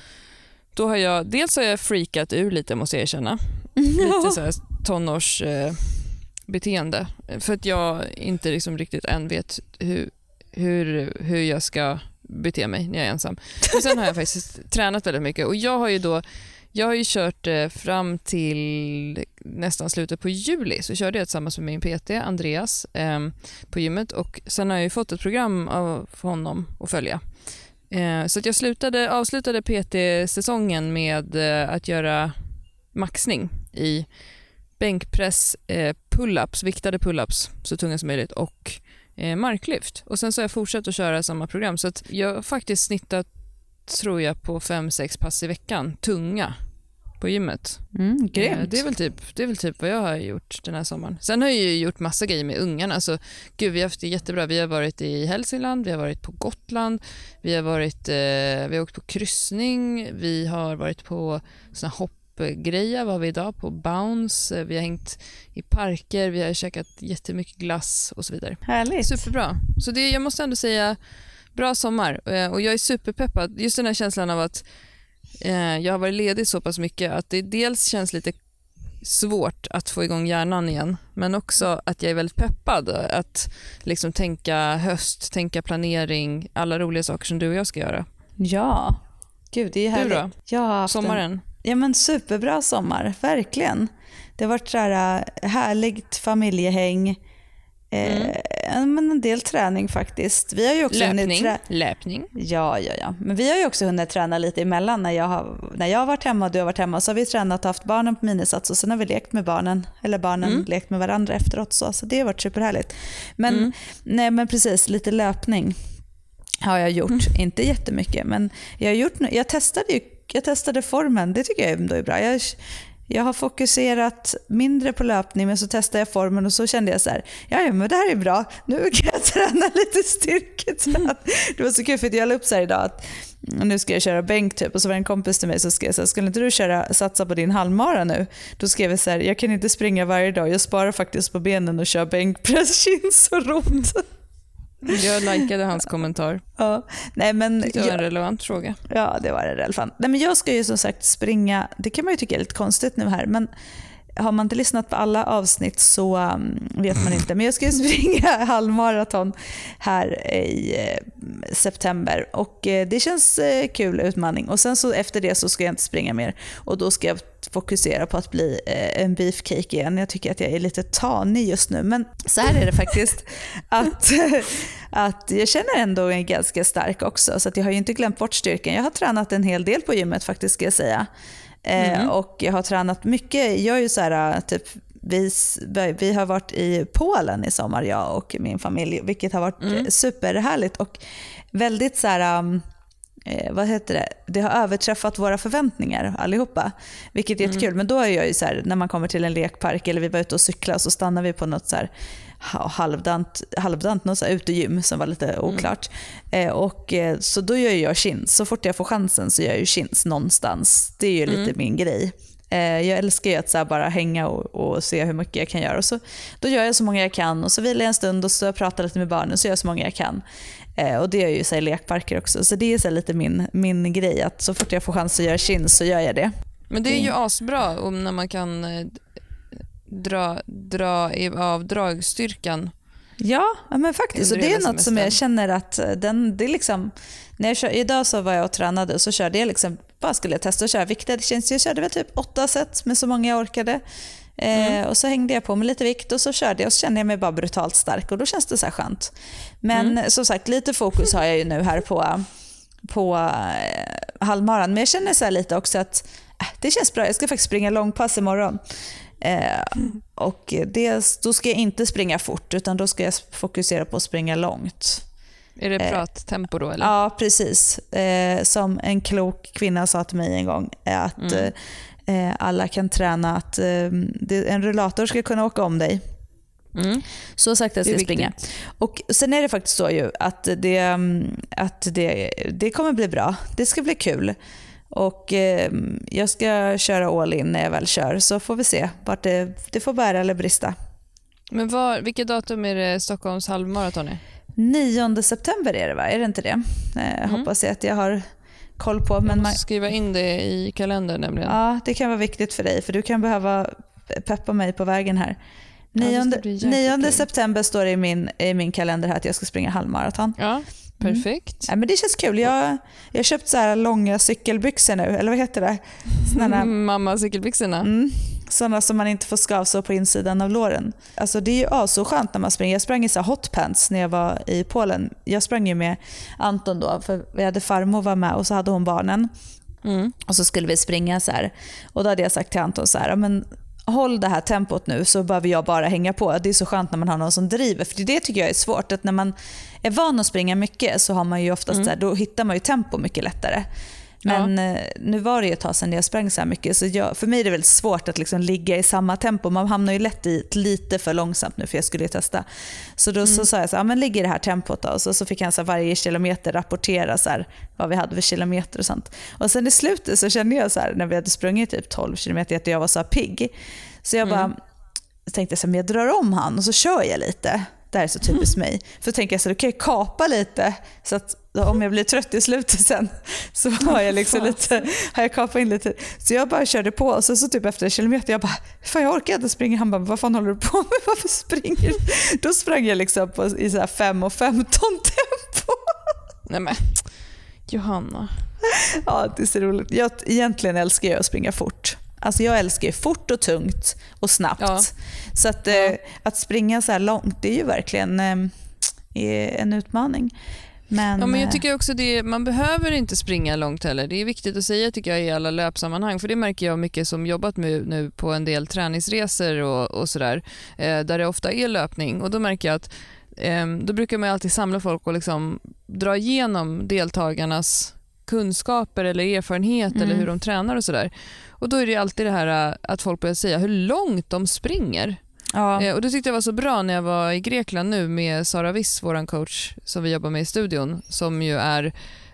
då har jag, dels har jag freakat ur lite måste jag erkänna. Lite så här tonårsbeteende. Eh, beteende. för att jag inte liksom riktigt än vet hur, hur, hur jag ska bete mig när jag är ensam. Men sen har jag faktiskt tränat väldigt mycket och jag har ju då jag har ju kört eh, fram till nästan slutet på juli så körde jag tillsammans med min PT Andreas eh, på gymmet och sen har jag ju fått ett program av honom att följa. Eh, så att jag slutade, avslutade PT-säsongen med eh, att göra maxning i bänkpress, eh, pull-ups, viktade pull-ups så tunga som möjligt och eh, marklyft. Och sen så har jag fortsatt att köra samma program så att jag har faktiskt snittat tror jag på 5-6 pass i veckan, tunga, på gymmet. Mm, Eh, grymt. Det är, väl typ, det är väl typ vad jag har gjort den här sommaren. Sen har jag ju gjort massa grejer med ungarna. Alltså, gud, vi har haft det jättebra. Vi har varit i Hälsingland, vi har varit på Gotland, vi har, varit, eh, vi har åkt på kryssning, vi har varit på såna hoppgrejer, var vi idag på Bounce, Eh, vi har hängt i parker, vi har käkat jättemycket glass och så vidare. Härligt. Superbra. Så det, jag måste ändå säga bra sommar Eh, och jag är superpeppad. Just den här känslan av att eh, jag har varit ledig så pass mycket att det dels känns lite svårt att få igång hjärnan igen men också att jag är väldigt peppad att liksom tänka höst, tänka planering, alla roliga saker som du och jag ska göra. Ja. Gud, det är Du härligt. då? Jag har haft en- Sommaren? Ja men superbra sommar, verkligen. Det har varit så här, äh, härligt familjehäng. Mm. Eh, men en del träning faktiskt. Vi har ju också löpning. Löpning. Ja, ja, ja. Men vi har ju också hunnit träna lite emellan. När jag, har, när jag har varit hemma och du har varit hemma så har vi tränat och haft barnen på minisats och sen har vi lekt med barnen. Eller barnen mm. lekt med varandra efteråt. Så, så det har varit superhärligt. Men, mm. nej, men precis, lite löpning har jag gjort. Mm. Inte jättemycket, men jag, har gjort, jag, testade ju, jag testade formen. Det tycker jag ändå är bra. Jag, jag har fokuserat mindre på löpning men så testade jag formen och så kände jag så här, ja men det här är bra, nu kan jag träna lite styrketräning. Det var så kul för jag la upp så idag att nu ska jag köra bänk typ och så var det en kompis till mig som skrev så här, skulle inte du köra, satsa på din halvmara nu? Då skrev jag så här, jag kan inte springa varje dag, jag sparar faktiskt på benen och kör bänkpress, chins och rot. Jag likade hans kommentar. Ja, nej men, det var en relevant fråga. Ja, det var det relevant. Nej, men jag ska ju som sagt springa, det kan man ju tycka är lite konstigt nu här, men har man inte lyssnat på alla avsnitt så um, vet man inte. Men jag ska ju springa halvmaraton här i eh, september och eh, det känns uh, kul utmaning. Och sen så efter det så ska jag inte springa mer och då ska jag fokusera på att bli en beefcake igen. Jag tycker att jag är lite tanig just nu men så här är det faktiskt att, att jag känner ändå är ganska stark också så att jag har ju inte glömt bort styrkan. Jag har tränat en hel del på gymmet faktiskt ska jag säga. Mm. och jag har tränat mycket. Jag är ju så här, typ, vi, vi har varit i Polen i sommar, jag och min familj, vilket har varit mm. superhärligt och väldigt så här, um, eh, vad heter det? Det har överträffat våra förväntningar allihopa. Vilket är jättekul. Mm. Men då är jag ju så här, när man kommer till en lekpark eller vi var ute och cyklade så stannar vi på något så här halvdant, halvdant något så här utegym som var lite mm. oklart. Mm. Eh, och, eh, så då gör jag chins. Så fort jag får chansen så gör jag chins någonstans. Det är ju lite mm. min grej. Eh, jag älskar ju att så bara hänga och, och, se hur mycket jag kan göra. Och så, då gör jag så många jag kan och så vilar jag en stund och så pratar lite med barnen så gör jag så många jag kan. Eh, och det gör jag ju så i lekparker också. Så det är så lite min, min grej att så fort jag får chans att göra chins så gör jag det. Men det är ju asbra om när man kan dra, dra av dragstyrkan. Ja, men faktiskt. Och det är något som jag känner att eh, den, det är liksom, när jag kör, idag så var jag och tränade och så körde jag liksom, bara skulle jag testa att köra vikter. Det känns, jag körde väl typ åtta set med så många jag orkade. Eh, mm. och Så hängde jag på med lite vikt och så körde jag och så kände jag mig bara brutalt stark och då känns det så här skönt. Men mm. som sagt, lite fokus har jag ju nu här på, på eh, halvmaran. Men jag känner så lite också att äh, det känns bra. Jag ska faktiskt springa långpass imorgon. Eh, och det, då ska jag inte springa fort, utan då ska jag fokusera på att springa långt. Är det eh, prattempo då? Eller? Ja, precis. Eh, som en klok kvinna sa till mig en gång, att mm. eh, alla kan träna att en rullator ska kunna åka om dig. Mm. Så sagt jag ska springa. Och Sen är det faktiskt så ju att, det, mm, att det, det kommer bli bra. Det ska bli kul. Och eh, jag ska köra all in när jag väl kör, så får vi se vart det, det får bära eller brista. Men var, vilket datum är det Stockholms halvmaraton är? 9 september är det va? Är det inte det? Eh, mm. Hoppas jag att jag har koll på. Men jag måste man... skriva in det i kalendern nämligen. Ja, det kan vara viktigt för dig för du kan behöva peppa mig på vägen här. 9, ja, 9 september står det i min, i min kalender här att jag ska springa halvmaraton. Ja. Mm. Perfekt. Mm. Ja, men det känns kul. Jag, jag har köpt så här långa cykelbyxor nu, eller vad heter det? Såna Mamma cykelbyxorna. Mm, sådana som man inte får skavsår på insidan av låren. Alltså det är ju ja, så skönt när man springer. Jag sprang i så hotpants när jag var i Polen. Jag sprang ju med Anton då, för vi hade farmor var med och så hade hon barnen. Mm. Och så skulle vi springa så här. Och då hade jag sagt till Anton så här, men håll det här tempot nu så behöver jag bara hänga på. Det är så skönt när man har någon som driver. För det tycker jag är svårt. Att när man är van att springa mycket så har man ju oftast mm. där, då hittar man ju tempo mycket lättare. Men ja. Eh, nu var det ju ett tag sedan jag sprang så här mycket så jag, för mig är det väldigt svårt att liksom ligga i samma tempo. Man hamnar ju lätt i lite för långsamt nu för jag skulle ju testa. Så då mm. så sa jag så här, men ligg i det här tempot då. Och så, så fick han så varje kilometer rapportera så här, vad vi hade för kilometer och sånt. Och sen i slutet så kände jag så här, när vi hade sprungit typ 12 kilometer att jag var så här pigg. Så jag bara mm. tänkte så här, men jag drar om han och så kör jag lite. Det här är så typiskt mig. För tänker jag så då kan jag kapa lite så att om jag blir trött i slutet sen så har jag, liksom lite, har jag kapat in lite. Så jag bara körde på och så, så typ efter en kilometer jag bara, fan jag orkar inte springa. Han bara, vad fan håller du på med? Varför springer du? Då sprang jag liksom på, i så 5 och 15 tempo. Nej men, Johanna. Ja, det är så roligt. Jag, egentligen älskar jag att springa fort. Alltså jag älskar ju fort och tungt och snabbt. Ja. Så att, Ja. eh, att springa så här långt, det är ju verkligen eh, en utmaning. Men, Ja, men jag eh, tycker också det, man behöver inte springa långt heller. Det är viktigt att säga tycker jag i alla löpsammanhang. För det märker jag mycket som jobbat med nu på en del träningsresor och, och sådär. Eh, där det ofta är löpning. Och då märker jag att då brukar man alltid samla folk och liksom dra igenom deltagarnas kunskaper eller erfarenhet Mm. eller hur de tränar och sådär. Och då är det alltid det här eh, att folk börjar säga hur långt de springer. ja, Eh, och Det tyckte jag var så bra när jag var i Grekland nu med Sara Wiss, vår coach som vi jobbar med i studion, som ju är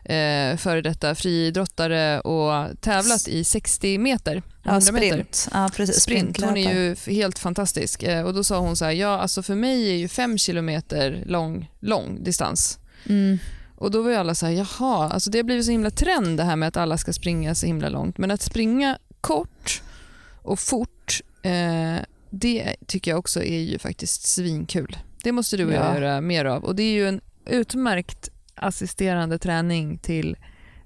eh, före detta friidrottare och tävlat i 60 meter. 100 ja, meter. sprint. Ja, precis. Sprint. Hon är ju helt fantastisk. Eh, och Då sa hon så här, ja alltså för mig är ju fem kilometer lång, lång distans. Mm. Och då var ju alla så här, jaha, alltså det har blivit så himla trend det här med att alla ska springa så himla långt. Men att springa kort och fort, eh, det tycker jag också är ju faktiskt svinkul. Det måste du och jag Ja. göra mer av. Och det är ju en utmärkt assisterande träning till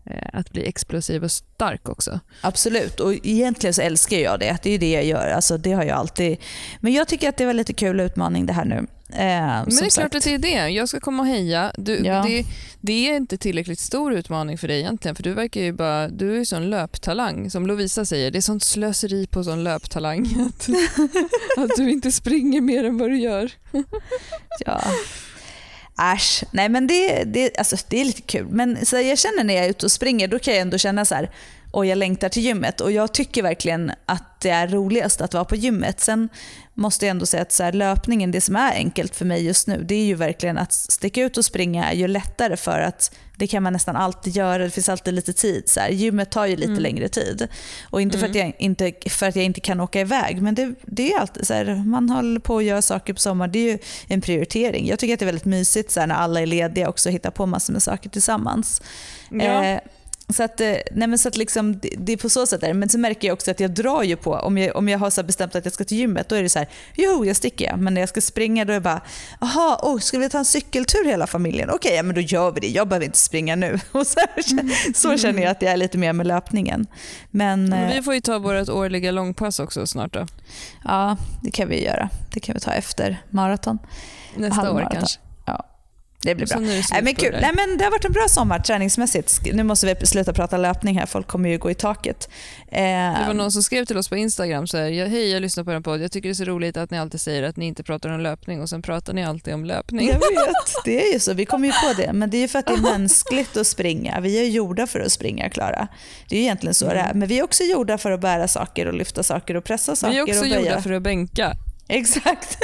eh, att bli explosiv och stark också. Absolut, och egentligen så älskar jag det. Det är det jag gör. Alltså, det har jag alltid. Men jag tycker att det var lite kul utmaning det här nu. Eh, Men det är klart att det är det. Jag ska komma och heja. Du, Ja. det, det är inte tillräckligt stor utmaning för dig egentligen. För du verkar ju bara, du är ju sån löptalang. Som Lovisa säger, det är sånt slöseri på sån löptalang. Att, att du inte springer mer än vad du gör. Ja. Äsch. Nej men det, det, alltså, det är lite kul. Men så jag känner när jag är ute och springer, då kan jag ändå känna så här, och jag längtar till gymmet. Och jag tycker verkligen att det är roligast att vara på gymmet. Sen måste jag ändå säga att så här, löpningen, det som är enkelt för mig just nu, det är ju verkligen att sticka ut och springa är ju lättare för att det kan man nästan alltid göra, det finns alltid lite tid. Så här. Gymmet tar ju lite längre tid. Och inte, för att jag inte för att jag inte kan åka iväg, men det, det är alltid så här, man håller på att göra saker på sommaren, det är ju en prioritering. Jag tycker att det är väldigt mysigt så här, när alla är lediga också hitta på massor med saker tillsammans. Ja. Eh, så att, eh, nej men så att liksom, det, det är på så sätt. Där. Men så märker jag också att jag drar ju på, om jag, om jag har så bestämt att jag ska till gymmet, då är det så här, jo jag sticker jag. Men när jag ska springa då är det bara, jaha, oh, ska vi ta en cykeltur hela familjen? Okej, ja, men då gör vi det. Jag behöver inte springa nu. Och så, här, så känner jag att jag är lite mer med löpningen. Men, Men eh, vi får ju ta vårt årliga långpass också snart då. ja, det kan vi göra. Det kan vi ta efter maraton. Nästa år kanske. Det blir bra. det Nej, men kul. Nej, men det har varit en bra sommar träningsmässigt. Nu måste vi sluta prata löpning här, folk kommer ju gå i taket. Eh, Det var någon som skrev till oss på Instagram så här, "Jag- hej jag lyssnar på er podd, jag tycker det är så roligt att ni alltid säger att ni inte pratar om löpning och sen pratar ni alltid om löpning. Jag vet, det är ju så. Vi kommer ju på det. Men det är ju för att det är mänskligt att springa. Vi är gjorda för att springa, Klara. Det är ju egentligen så det är. Men vi är också gjorda för att bära saker och lyfta saker och pressa saker Vi är också och gjorda för att bänka. Exakt.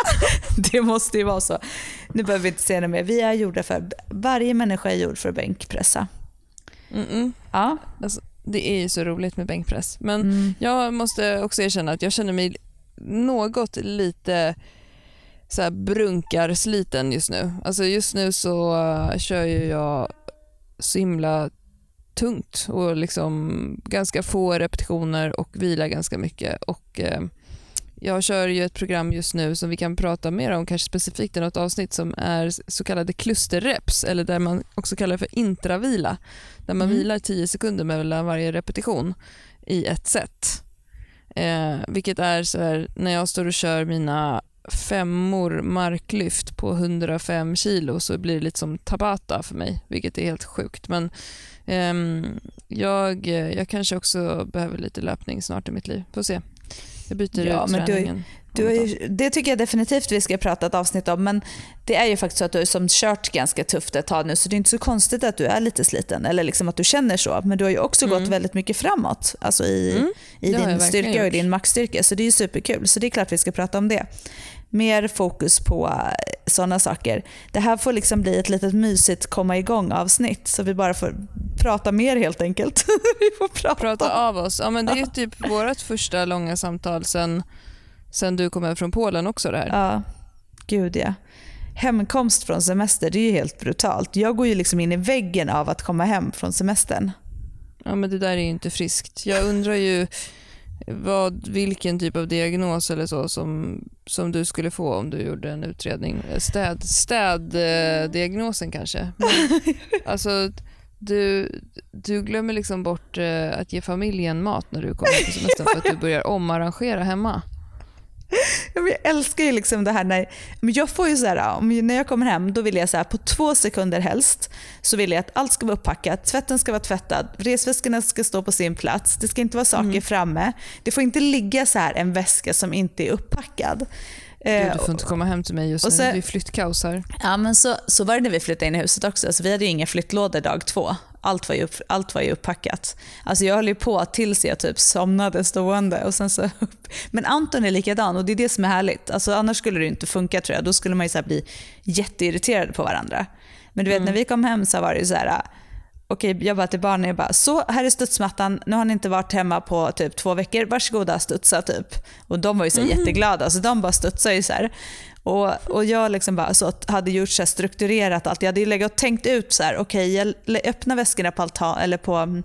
det måste ju vara så. Nu behöver vi inte säga det mer. Vi är gjorda för, varje människa är gjord för att bänkpressa. Mm-mm. Ja. Det är ju så roligt med bänkpress. Men Mm. jag måste också erkänna att jag känner mig något lite så här brunkarsliten just nu. Alltså just nu så uh, kör ju jag så himla tungt och liksom ganska få repetitioner och vilar ganska mycket. Och eh, jag kör ju ett program just nu som vi kan prata mer om, kanske specifikt i något avsnitt som är så kallade klusterreps eller där man också kallar för intravila. Där man Mm. vilar 10 sekunder mellan varje repetition i ett set. Eh, vilket är så här, när jag står och kör mina femmor marklyft på 105 kilo så blir det lite som tabata för mig, vilket är helt sjukt. Men ehm, jag, jag kanske också behöver lite löpning snart i mitt liv. Får se. Jag byter Ja, ut men du- träningen. Du har ju, det tycker jag definitivt vi ska prata ett avsnitt om. Men det är ju faktiskt så att du har som kört ganska tufft ett tag nu. Så det är inte så konstigt att du är lite sliten. Eller liksom att du känner så. Men du har ju också Mm. gått väldigt mycket framåt. Alltså i, Mm, i din styrka och gjort. din maxstyrka. Så det är ju superkul. Så det är klart vi ska prata om det. Mer fokus på sådana saker. Det här får liksom bli ett litet mysigt komma igång avsnitt. Så vi bara får prata mer helt enkelt. vi får prata. Prata av oss. Ja, men det är typ vårt första långa samtal sen, sen du kom hem från Polen också. Det här. Ja, gud ja. Hemkomst från semester, det är ju helt brutalt. Jag går ju liksom in i väggen av att komma hem från semestern. Ja, men det där är ju inte friskt. Jag undrar ju vad, vilken typ av diagnos eller så som, som du skulle få om du gjorde en utredning. Städ, städdiagnosen kanske. Men, alltså, du, du glömmer liksom bort eh, att ge familjen mat när du kommer på semestern för att du börjar omarrangera hemma. Jag älskar ju liksom det här när, men jag får ju så här, när jag kommer hem då vill jag så här, på två sekunder helst så vill jag att allt ska vara upppackat, tvätten ska vara tvättad, resväskorna ska stå på sin plats, det ska inte vara saker mm. framme. Det får inte ligga så här en väska som inte är uppackad. Gud, du får inte komma hem till mig just nu, så, det är flyttkaos här. Ja, men så, så var det när vi flyttade in i huset också. Alltså, vi hade ju inga flyttlådor dag två. Allt var ju, upp, allt var ju upppackat. Alltså, jag höll ju på tills jag typ somnade stående. Och sen så, men Anton är likadan och det är det som är härligt. Alltså, annars skulle det inte funka tror jag. Då skulle man ju bli jätteirriterad på varandra. Men du vet, mm. när vi kom hem så var det ju så här okej, jag bara till barnen, jag bara, så här är studsmattan, nu har ni inte varit hemma på typ två veckor, varsågoda studsa typ. Och de var ju så mm. jätteglada, så de bara studsade ju så här. Och, och jag liksom bara så hade gjort så strukturerat allt. Jag hade legat och tänkt ut så här, okej, okay, jag öppnar väskorna på, altan, eller på mm,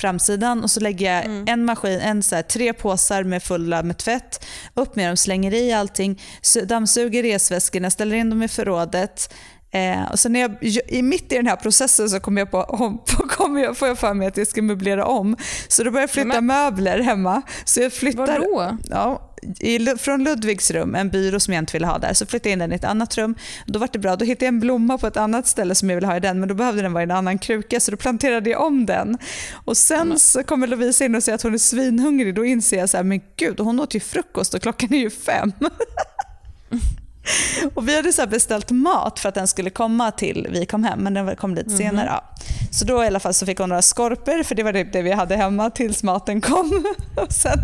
framsidan och så lägger jag mm. en maskin, en så här, tre påsar med fulla med tvätt, upp med dem, slänger i allting, dammsuger resväskorna, ställer in dem i förrådet, Eh, och sen när jag, i mitt i den här processen så kommer jag, på, på, kommer jag, får jag för mig att jag ska möblera om. Så då börjar jag flytta Men, möbler hemma. Så jag flyttar, vadå? Ja, i, från Ludvigs rum, en byrå som jag inte ville ha där, så flyttade jag in den i ett annat rum. Då var det bra. Då hittade jag en blomma på ett annat ställe som jag ville ha i den, men då behövde den vara i en annan kruka, så då planterade jag om den. Och Sen så kommer Lovisa in och säger att hon är svinhungrig. Då inser jag så här, men gud, hon åt ju frukost och klockan är ju fem. Och vi hade så beställt mat för att den skulle komma till vi kom hem, men den kom lite mm. senare. Ja. Så då i alla fall så fick hon några skorpor, för det var det vi hade hemma tills maten kom. och, sen,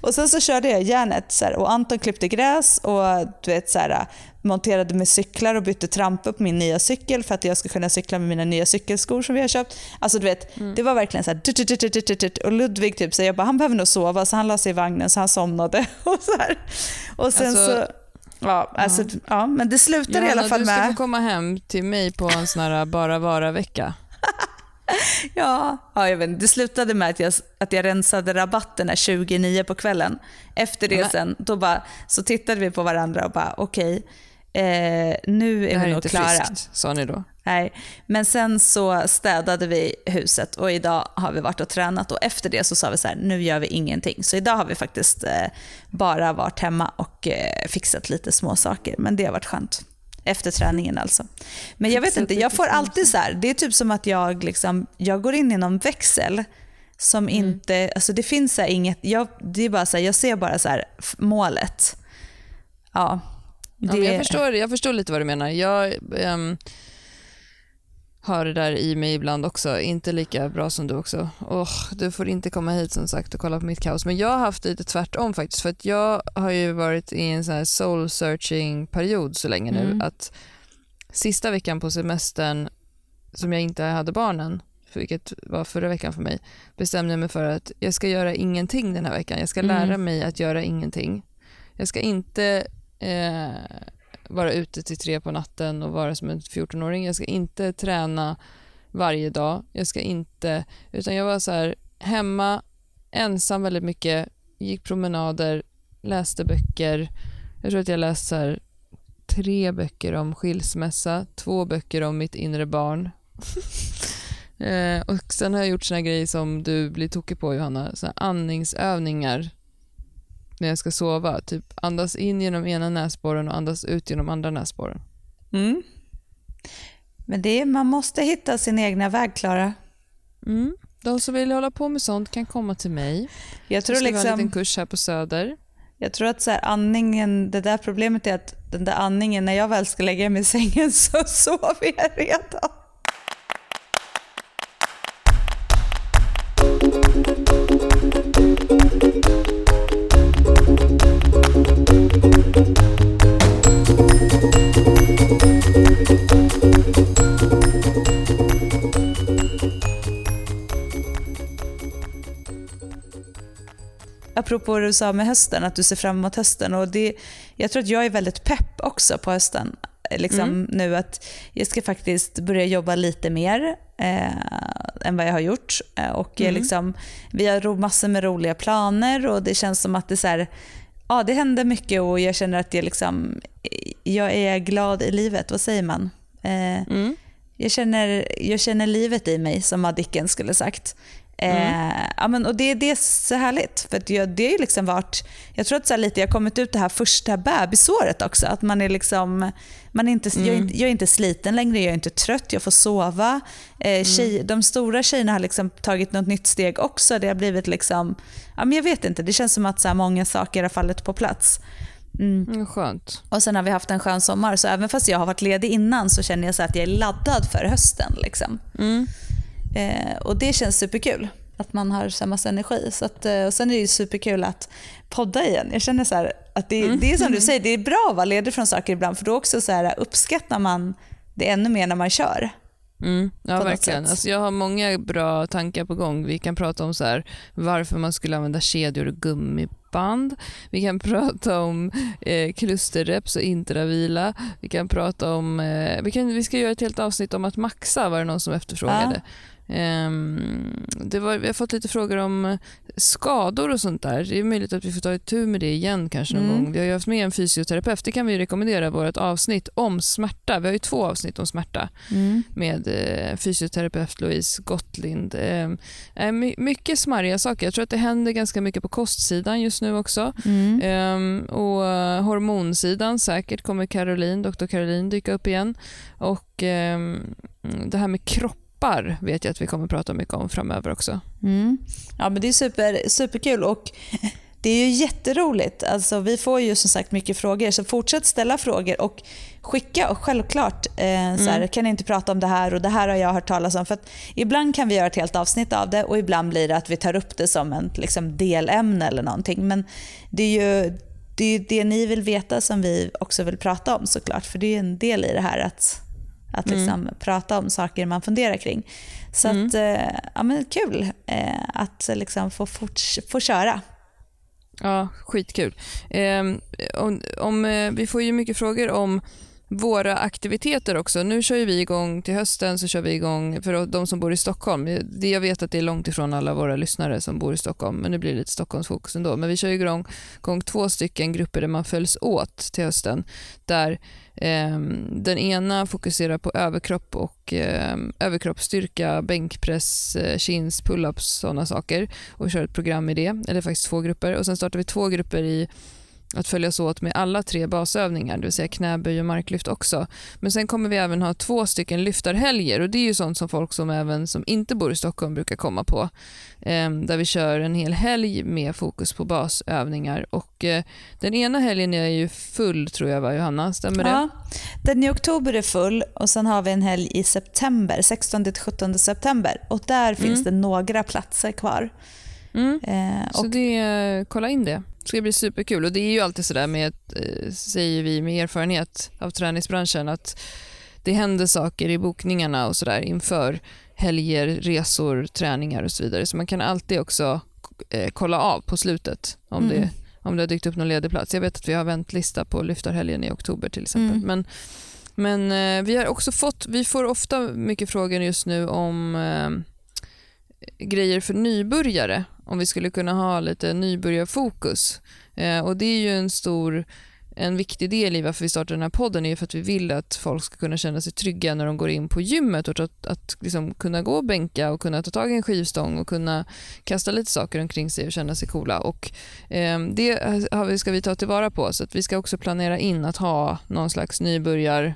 och sen så körde jag järnet så här, och Anton klippte gräs och du vet, så här, monterade med cyklar och bytte trampor på min nya cykel för att jag ska kunna cykla med mina nya cykelskor som vi har köpt. Alltså du vet, mm. det var verkligen så här, och Ludvig typ så jag bara, han behöver nog sova så han la sig i vagnen så han somnade. Och, så här. och sen alltså, så Ja, alltså, ja. ja men det slutar Johanna, i alla fall med... du ska få komma hem till mig på en sån här bara vara-vecka. ja, ja jag vet, det slutade med att jag, att jag rensade rabatterna 29 på kvällen. Efter det sen, då bara, så tittade vi på varandra och bara okej, okay, eh, nu är vi nog klara. Det här är inte friskt, sa ni då. Nej, men sen så städade vi huset och idag har vi varit och tränat och efter det så sa vi så här, nu gör vi ingenting. Så idag har vi faktiskt eh, bara varit hemma och eh, fixat lite små saker men det har varit skönt. Efter träningen alltså. Men jag vet inte, jag får alltid så här, det är typ som att jag, liksom, jag går in i någon växel som mm. inte, alltså det finns så inget, jag, det är bara så här, jag ser bara så här, målet. Ja. Det... Ja, jag, förstår, jag förstår lite vad du menar. Jag, um har det där i mig ibland också. Inte lika bra som du också. Oh, du får inte komma hit som sagt och kolla på mitt kaos. Men jag har haft lite tvärtom faktiskt. För att jag har ju varit i en sån här soul searching period så länge nu. Mm. Att sista veckan på semestern som jag inte hade barnen, vilket var förra veckan för mig, bestämde jag mig för att jag ska göra ingenting den här veckan. Jag ska lära mm. mig att göra ingenting. Jag ska inte eh, vara ute till tre på natten och vara som en 14-åring. Jag ska inte träna varje dag. Jag ska inte... Utan jag var så här hemma, ensam väldigt mycket, gick promenader, läste böcker. Jag tror att jag läst så här, tre böcker om skilsmässa, två böcker om mitt inre barn. eh, och Sen har jag gjort såna grejer som du blir tokig på, Johanna. Såna andningsövningar när jag ska sova. Typ andas in genom ena näsborren och andas ut genom andra näsborren. Mm. Men det är, man måste hitta sin egna väg, Klara. Mm. De som vill hålla på med sånt kan komma till mig. Jag tror jag ska liksom, ha en liten kurs här på Söder. Jag tror att så här, andningen, det där problemet är att den där andningen, när jag väl ska lägga mig i sängen så sover jag redan. Apropå vad du sa med hösten, att du ser fram emot hösten. Och det, jag tror att jag är väldigt pepp också på hösten. Liksom mm. nu att jag ska faktiskt börja jobba lite mer eh, än vad jag har gjort. Eh, och mm. liksom, vi har massor med roliga planer och det känns som att det, så här, ja, det händer mycket och jag känner att jag, liksom, jag är glad i livet. Vad säger man? Eh, mm. jag, känner, jag känner livet i mig, som Madicken skulle sagt. Mm. Eh, ja, men, och det, det är så härligt. För jag, det har liksom varit, jag tror att så lite, jag har kommit ut det här första bebisåret också. Att man är liksom, man är inte, mm. jag, är inte, jag, är inte sliten längre, jag är inte trött, jag får sova. Eh, mm. tjej, de stora tjejerna har liksom tagit något nytt steg också. Det har blivit liksom, ja, men jag vet inte, det känns som att så här, många saker har fallit på plats. Mm. Mm, skönt. Och sen har vi haft en skön sommar, så även fast jag har varit ledig innan så känner jag så att jag är laddad för hösten. Liksom. Mm. Eh, och det känns superkul att man har så massa energi. Så att, eh, och sen är det ju superkul att podda igen. Jag känner så att det, mm. det är som du säger, det är bra att vara ledig från saker ibland för då också så här, uppskattar man det ännu mer när man kör. Mm, ja, verkligen. Alltså, jag har många bra tankar på gång. Vi kan prata om så här, varför man skulle använda kedjor och gummiband. Vi kan prata om eh, klusterreps och intravila. Vi kan prata om... Eh, vi, kan, vi ska göra ett helt avsnitt om att maxa, var det någon som efterfrågade. Ja. Um, det var, vi har fått lite frågor om skador och sånt där. Det är möjligt att vi får ta itu med det igen kanske någon mm. gång. Vi har ju haft med en fysioterapeut. Det kan vi rekommendera vårt avsnitt om smärta. Vi har ju två avsnitt om smärta mm. med eh, fysioterapeut Louise Gottlind. Eh, mycket smarriga saker. Jag tror att det händer ganska mycket på kostsidan just nu också. Mm. Eh, och hormonsidan säkert kommer Caroline, doktor Caroline dyka upp igen. Och ehm, det här med kropp appar vet jag att vi kommer prata mycket om framöver också. Mm. Ja, men det är super, superkul och det är ju jätteroligt. Alltså, vi får ju som sagt mycket frågor, så fortsätt ställa frågor och skicka. Och självklart, eh, så här, mm. kan ni inte prata om det här och det här har jag hört talas om. För ibland kan vi göra ett helt avsnitt av det och ibland blir det att vi tar upp det som ett liksom, delämne eller någonting. Men det är ju det, är det ni vill veta som vi också vill prata om såklart. För det är en del i det här att att mm. liksom mm. prata om saker man funderar kring. Så mm. att, eh, ja, men kul eh, att liksom få, fort, få köra. Ja, skitkul. Eh, om, om, eh, vi får ju mycket frågor om våra aktiviteter också. Nu kör vi igång till hösten, så kör vi igång för de som bor i Stockholm. Jag vet att det är långt ifrån alla våra lyssnare som bor i Stockholm, men nu blir det lite Stockholmsfokus ändå. Men vi kör igång, igång två stycken grupper där man följs åt till hösten, där eh, den ena fokuserar på överkropp och eh, överkroppsstyrka, bänkpress, eh, chins, pull-ups, sådana saker och kör ett program i det, eller faktiskt två grupper. Och sen startar vi två grupper i att följas åt med alla tre basövningar, det vill säga knäböj och marklyft också. Men sen kommer vi även ha två stycken lyftarhelger och det är ju sånt som folk som även som inte bor i Stockholm brukar komma på. Eh, där vi kör en hel helg med fokus på basövningar och eh, den ena helgen är ju full tror jag va Johanna, stämmer det? Ja, den i oktober är full och sen har vi en helg i september, 16-17 september och där mm. finns det några platser kvar. Mm. Eh, och... Så det, kolla in det. Det ska bli superkul och det är ju alltid sådär med, eh, säger vi med erfarenhet av träningsbranschen, att det händer saker i bokningarna och sådär inför helger, resor, träningar och så vidare. Så man kan alltid också eh, kolla av på slutet om, mm. det, om det har dykt upp någon ledig plats. Jag vet att vi har väntlista på lyftarhelgen i oktober till exempel. Mm. Men, men eh, vi har också fått, vi får ofta mycket frågor just nu om eh, grejer för nybörjare om vi skulle kunna ha lite nybörjarfokus. Eh, och det är ju en stor en viktig del i varför vi startar den här podden är för att vi vill att folk ska kunna känna sig trygga när de går in på gymmet och att, att liksom kunna gå och bänka och kunna ta tag i en skivstång och kunna kasta lite saker omkring sig och känna sig coola. Och, eh, det har vi, ska vi ta tillvara på så att vi ska också planera in att ha någon slags nybörjar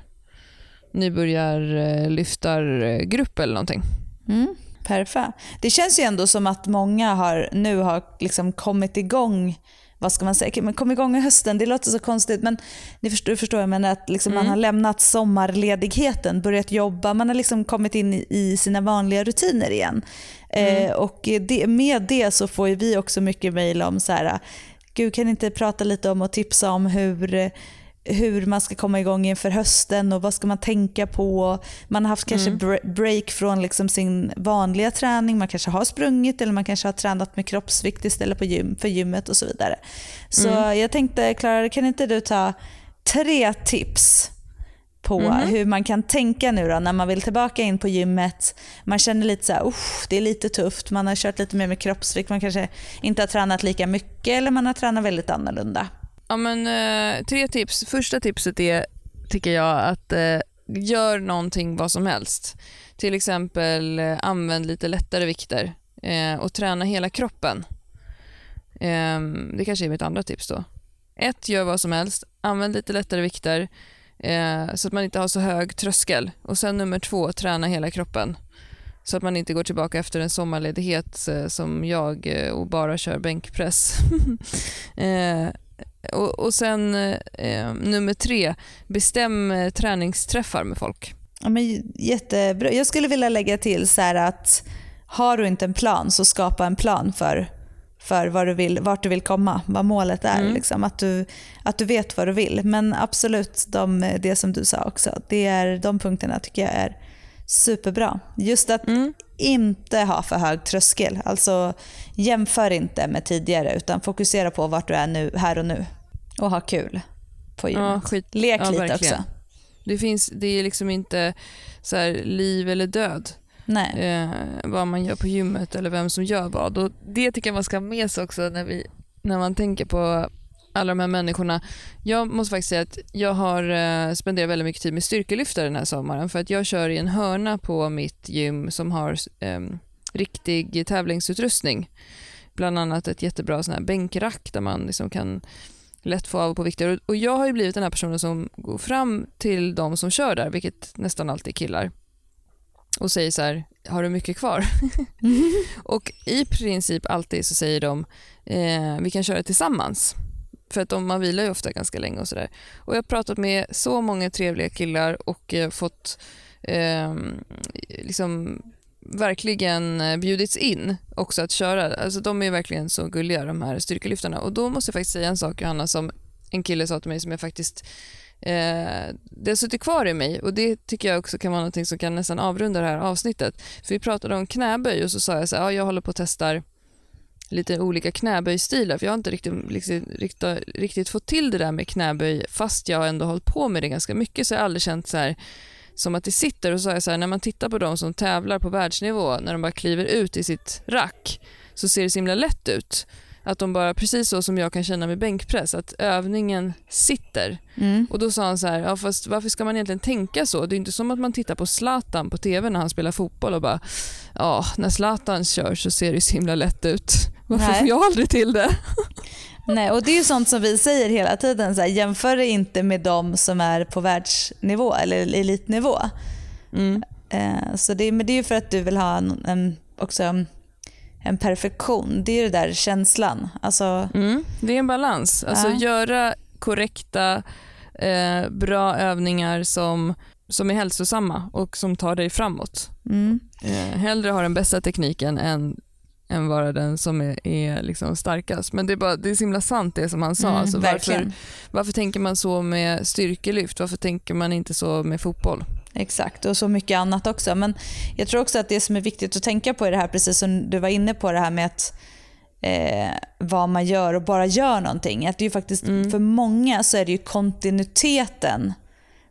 nybörjarlyftargrupp eller någonting. Mm. Perfekt. Det känns ju ändå som att många har, nu har liksom kommit igång vad ska man säga, men kom igång i hösten, det låter så konstigt men ni förstår, förstår jag menar att liksom mm. man har lämnat sommarledigheten, börjat jobba, man har liksom kommit in i sina vanliga rutiner igen. Mm. Eh, och det, med det så får vi också mycket mejl om så här, gud kan ni inte prata lite om och tipsa om hur hur man ska komma igång inför hösten och vad ska man tänka på. Man har haft kanske mm. break från liksom sin vanliga träning, man kanske har sprungit eller man kanske har tränat med kroppsvikt istället på gym, för gymmet och så vidare. Så mm. jag tänkte, Klara, kan inte du ta tre tips på mm. hur man kan tänka nu då när man vill tillbaka in på gymmet. Man känner lite så här, det är lite tufft, man har kört lite mer med kroppsvikt, man kanske inte har tränat lika mycket eller man har tränat väldigt annorlunda. Ja, men, eh, tre tips. Första tipset är, tycker jag, att eh, gör någonting vad som helst. Till exempel eh, använd lite lättare vikter eh, och träna hela kroppen. Eh, det kanske är mitt andra tips då. Ett, gör vad som helst. Använd lite lättare vikter eh, så att man inte har så hög tröskel. Och sen nummer två, träna hela kroppen. Så att man inte går tillbaka efter en sommarledighet eh, som jag eh, och bara kör bänkpress. Eh, och, och sen eh, nummer tre, bestäm eh, träningsträffar med folk. Ja, men jättebra. Jag skulle vilja lägga till så att har du inte en plan så skapa en plan för, för vad du vill, vart du vill komma, vad målet är. Mm. Liksom, att, du, att du vet vad du vill. Men absolut, de, det som du sa också, det är, de punkterna tycker jag är superbra. Just att mm. inte ha för hög tröskel. Alltså jämför inte med tidigare utan fokusera på vart du är nu, här och nu. Och ha kul på gymmet. Ja, Lek ja, lite verkligen. också. Det, finns, det är liksom inte så här, liv eller död. Eh, vad man gör på gymmet eller vem som gör vad. Och det tycker jag man ska ha med sig också när, vi, när man tänker på alla de här människorna. Jag måste faktiskt säga att jag har eh, spenderat väldigt mycket tid med styrkelyftare den här sommaren för att jag kör i en hörna på mitt gym som har eh, riktig tävlingsutrustning. Bland annat ett jättebra sån här bänkrack där man liksom kan lätt få av på vikter. Och jag har ju blivit den här personen som går fram till de som kör där, vilket nästan alltid är killar, och säger så här, har du mycket kvar? Mm. och i princip alltid så säger de, eh, vi kan köra tillsammans. För att de, man vilar ju ofta ganska länge och sådär. Och jag har pratat med så många trevliga killar och eh, fått eh, liksom verkligen eh, bjudits in också att köra. Alltså de är verkligen så gulliga de här styrkelyftarna. Och då måste jag faktiskt säga en sak Johanna som en kille sa till mig som jag faktiskt eh, det har suttit kvar i mig och det tycker jag också kan vara något som kan nästan avrunda det här avsnittet. För vi pratade om knäböj och så sa jag så här, ja, jag håller på att testar lite olika knäböjstilar för jag har inte riktigt, liksom, riktigt, riktigt, fått till det där med knäböj fast jag ändå hållit på med det ganska mycket så jag har aldrig känt så här som att det sitter och så är så här, när man tittar på de som tävlar på världsnivå, när de bara kliver ut i sitt rack, så ser det så himla lätt ut. Att de bara, precis så som jag kan känna med bänkpress, att övningen sitter. Mm. Och Då sa han så här, ja, fast varför ska man egentligen tänka så? Det är inte som att man tittar på Zlatan på TV när han spelar fotboll och bara, ja, när Zlatan kör så ser det så himla lätt ut. Varför Nej. får jag aldrig till det? Nej, och det är ju sånt som vi säger hela tiden. Så här, jämför det inte med de som är på världsnivå eller elitnivå. Mm. Eh, så det, men det är ju för att du vill ha en, en, också en perfektion. Det är ju den där känslan. Alltså, mm, det är en balans. Alltså ja. göra korrekta, eh, bra övningar som, som är hälsosamma och som tar dig framåt. Mm. Eh, hellre ha den bästa tekniken än än vara den som är, är liksom starkast. Men det är, bara, det är så himla sant det som han sa. Mm, alltså varför, varför tänker man så med styrkelyft? Varför tänker man inte så med fotboll? Exakt, och så mycket annat också. Men jag tror också att det som är viktigt att tänka på i det här, precis som du var inne på det här med att eh, vad man gör och bara gör någonting. Att det är faktiskt, mm. För många så är det ju kontinuiteten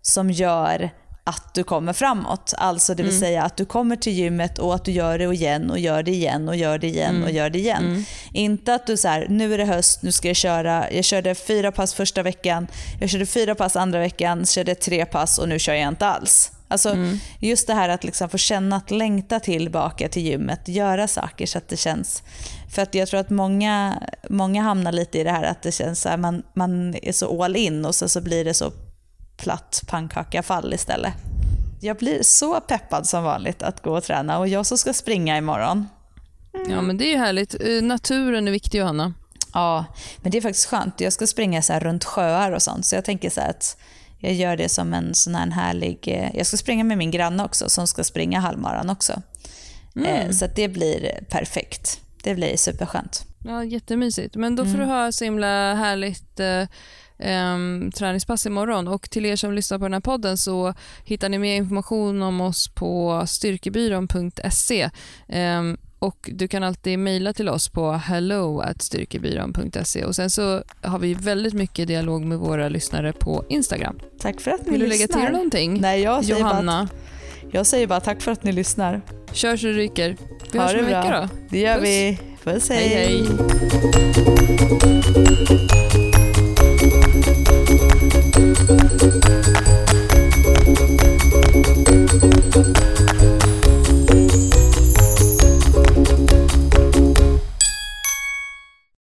som gör att du kommer framåt. Alltså det vill mm. säga att du kommer till gymmet och att du gör det igen och gör det igen och gör det igen mm. och gör det igen. Mm. Inte att du så här, nu är det höst, nu ska jag köra. Jag körde fyra pass första veckan, jag körde fyra pass andra veckan, körde tre pass och nu kör jag inte alls. Alltså mm. Just det här att liksom få känna att längta tillbaka till gymmet, göra saker så att det känns... För att jag tror att många, många hamnar lite i det här att det känns så här, man, man är så all in och så, så blir det så platt pannkakafall istället. Jag blir så peppad som vanligt att gå och träna och jag som ska springa imorgon. Mm. Ja men det är härligt. Eh, naturen är viktig Johanna. Ja, men det är faktiskt skönt. Jag ska springa så runt sjöar och sånt så jag tänker så att jag gör det som en sån här härlig... Eh, jag ska springa med min granne också som ska springa halvmaran också. Mm. Eh, så det blir perfekt. Det blir superskönt. Ja, jättemysigt. Men då får mm. du ha så himla härligt um, träningspass imorgon. Och till er som lyssnar på den här podden så hittar ni mer information om oss på styrkebyrån.se. Um, ehm, och Du kan alltid mejla till oss på hello.styrkebyrån.se och sen så har vi väldigt mycket dialog med våra lyssnare på Instagram. Tack för att ni Vill lyssnar. du lägga till någonting? Nej, jag säger Johanna? Bara jag säger bara tack för att ni lyssnar. Kör så det ryker. Vi ha hörs om en vecka då. Det gör Puss. vi. Puss hej. hej, hej. Thank you.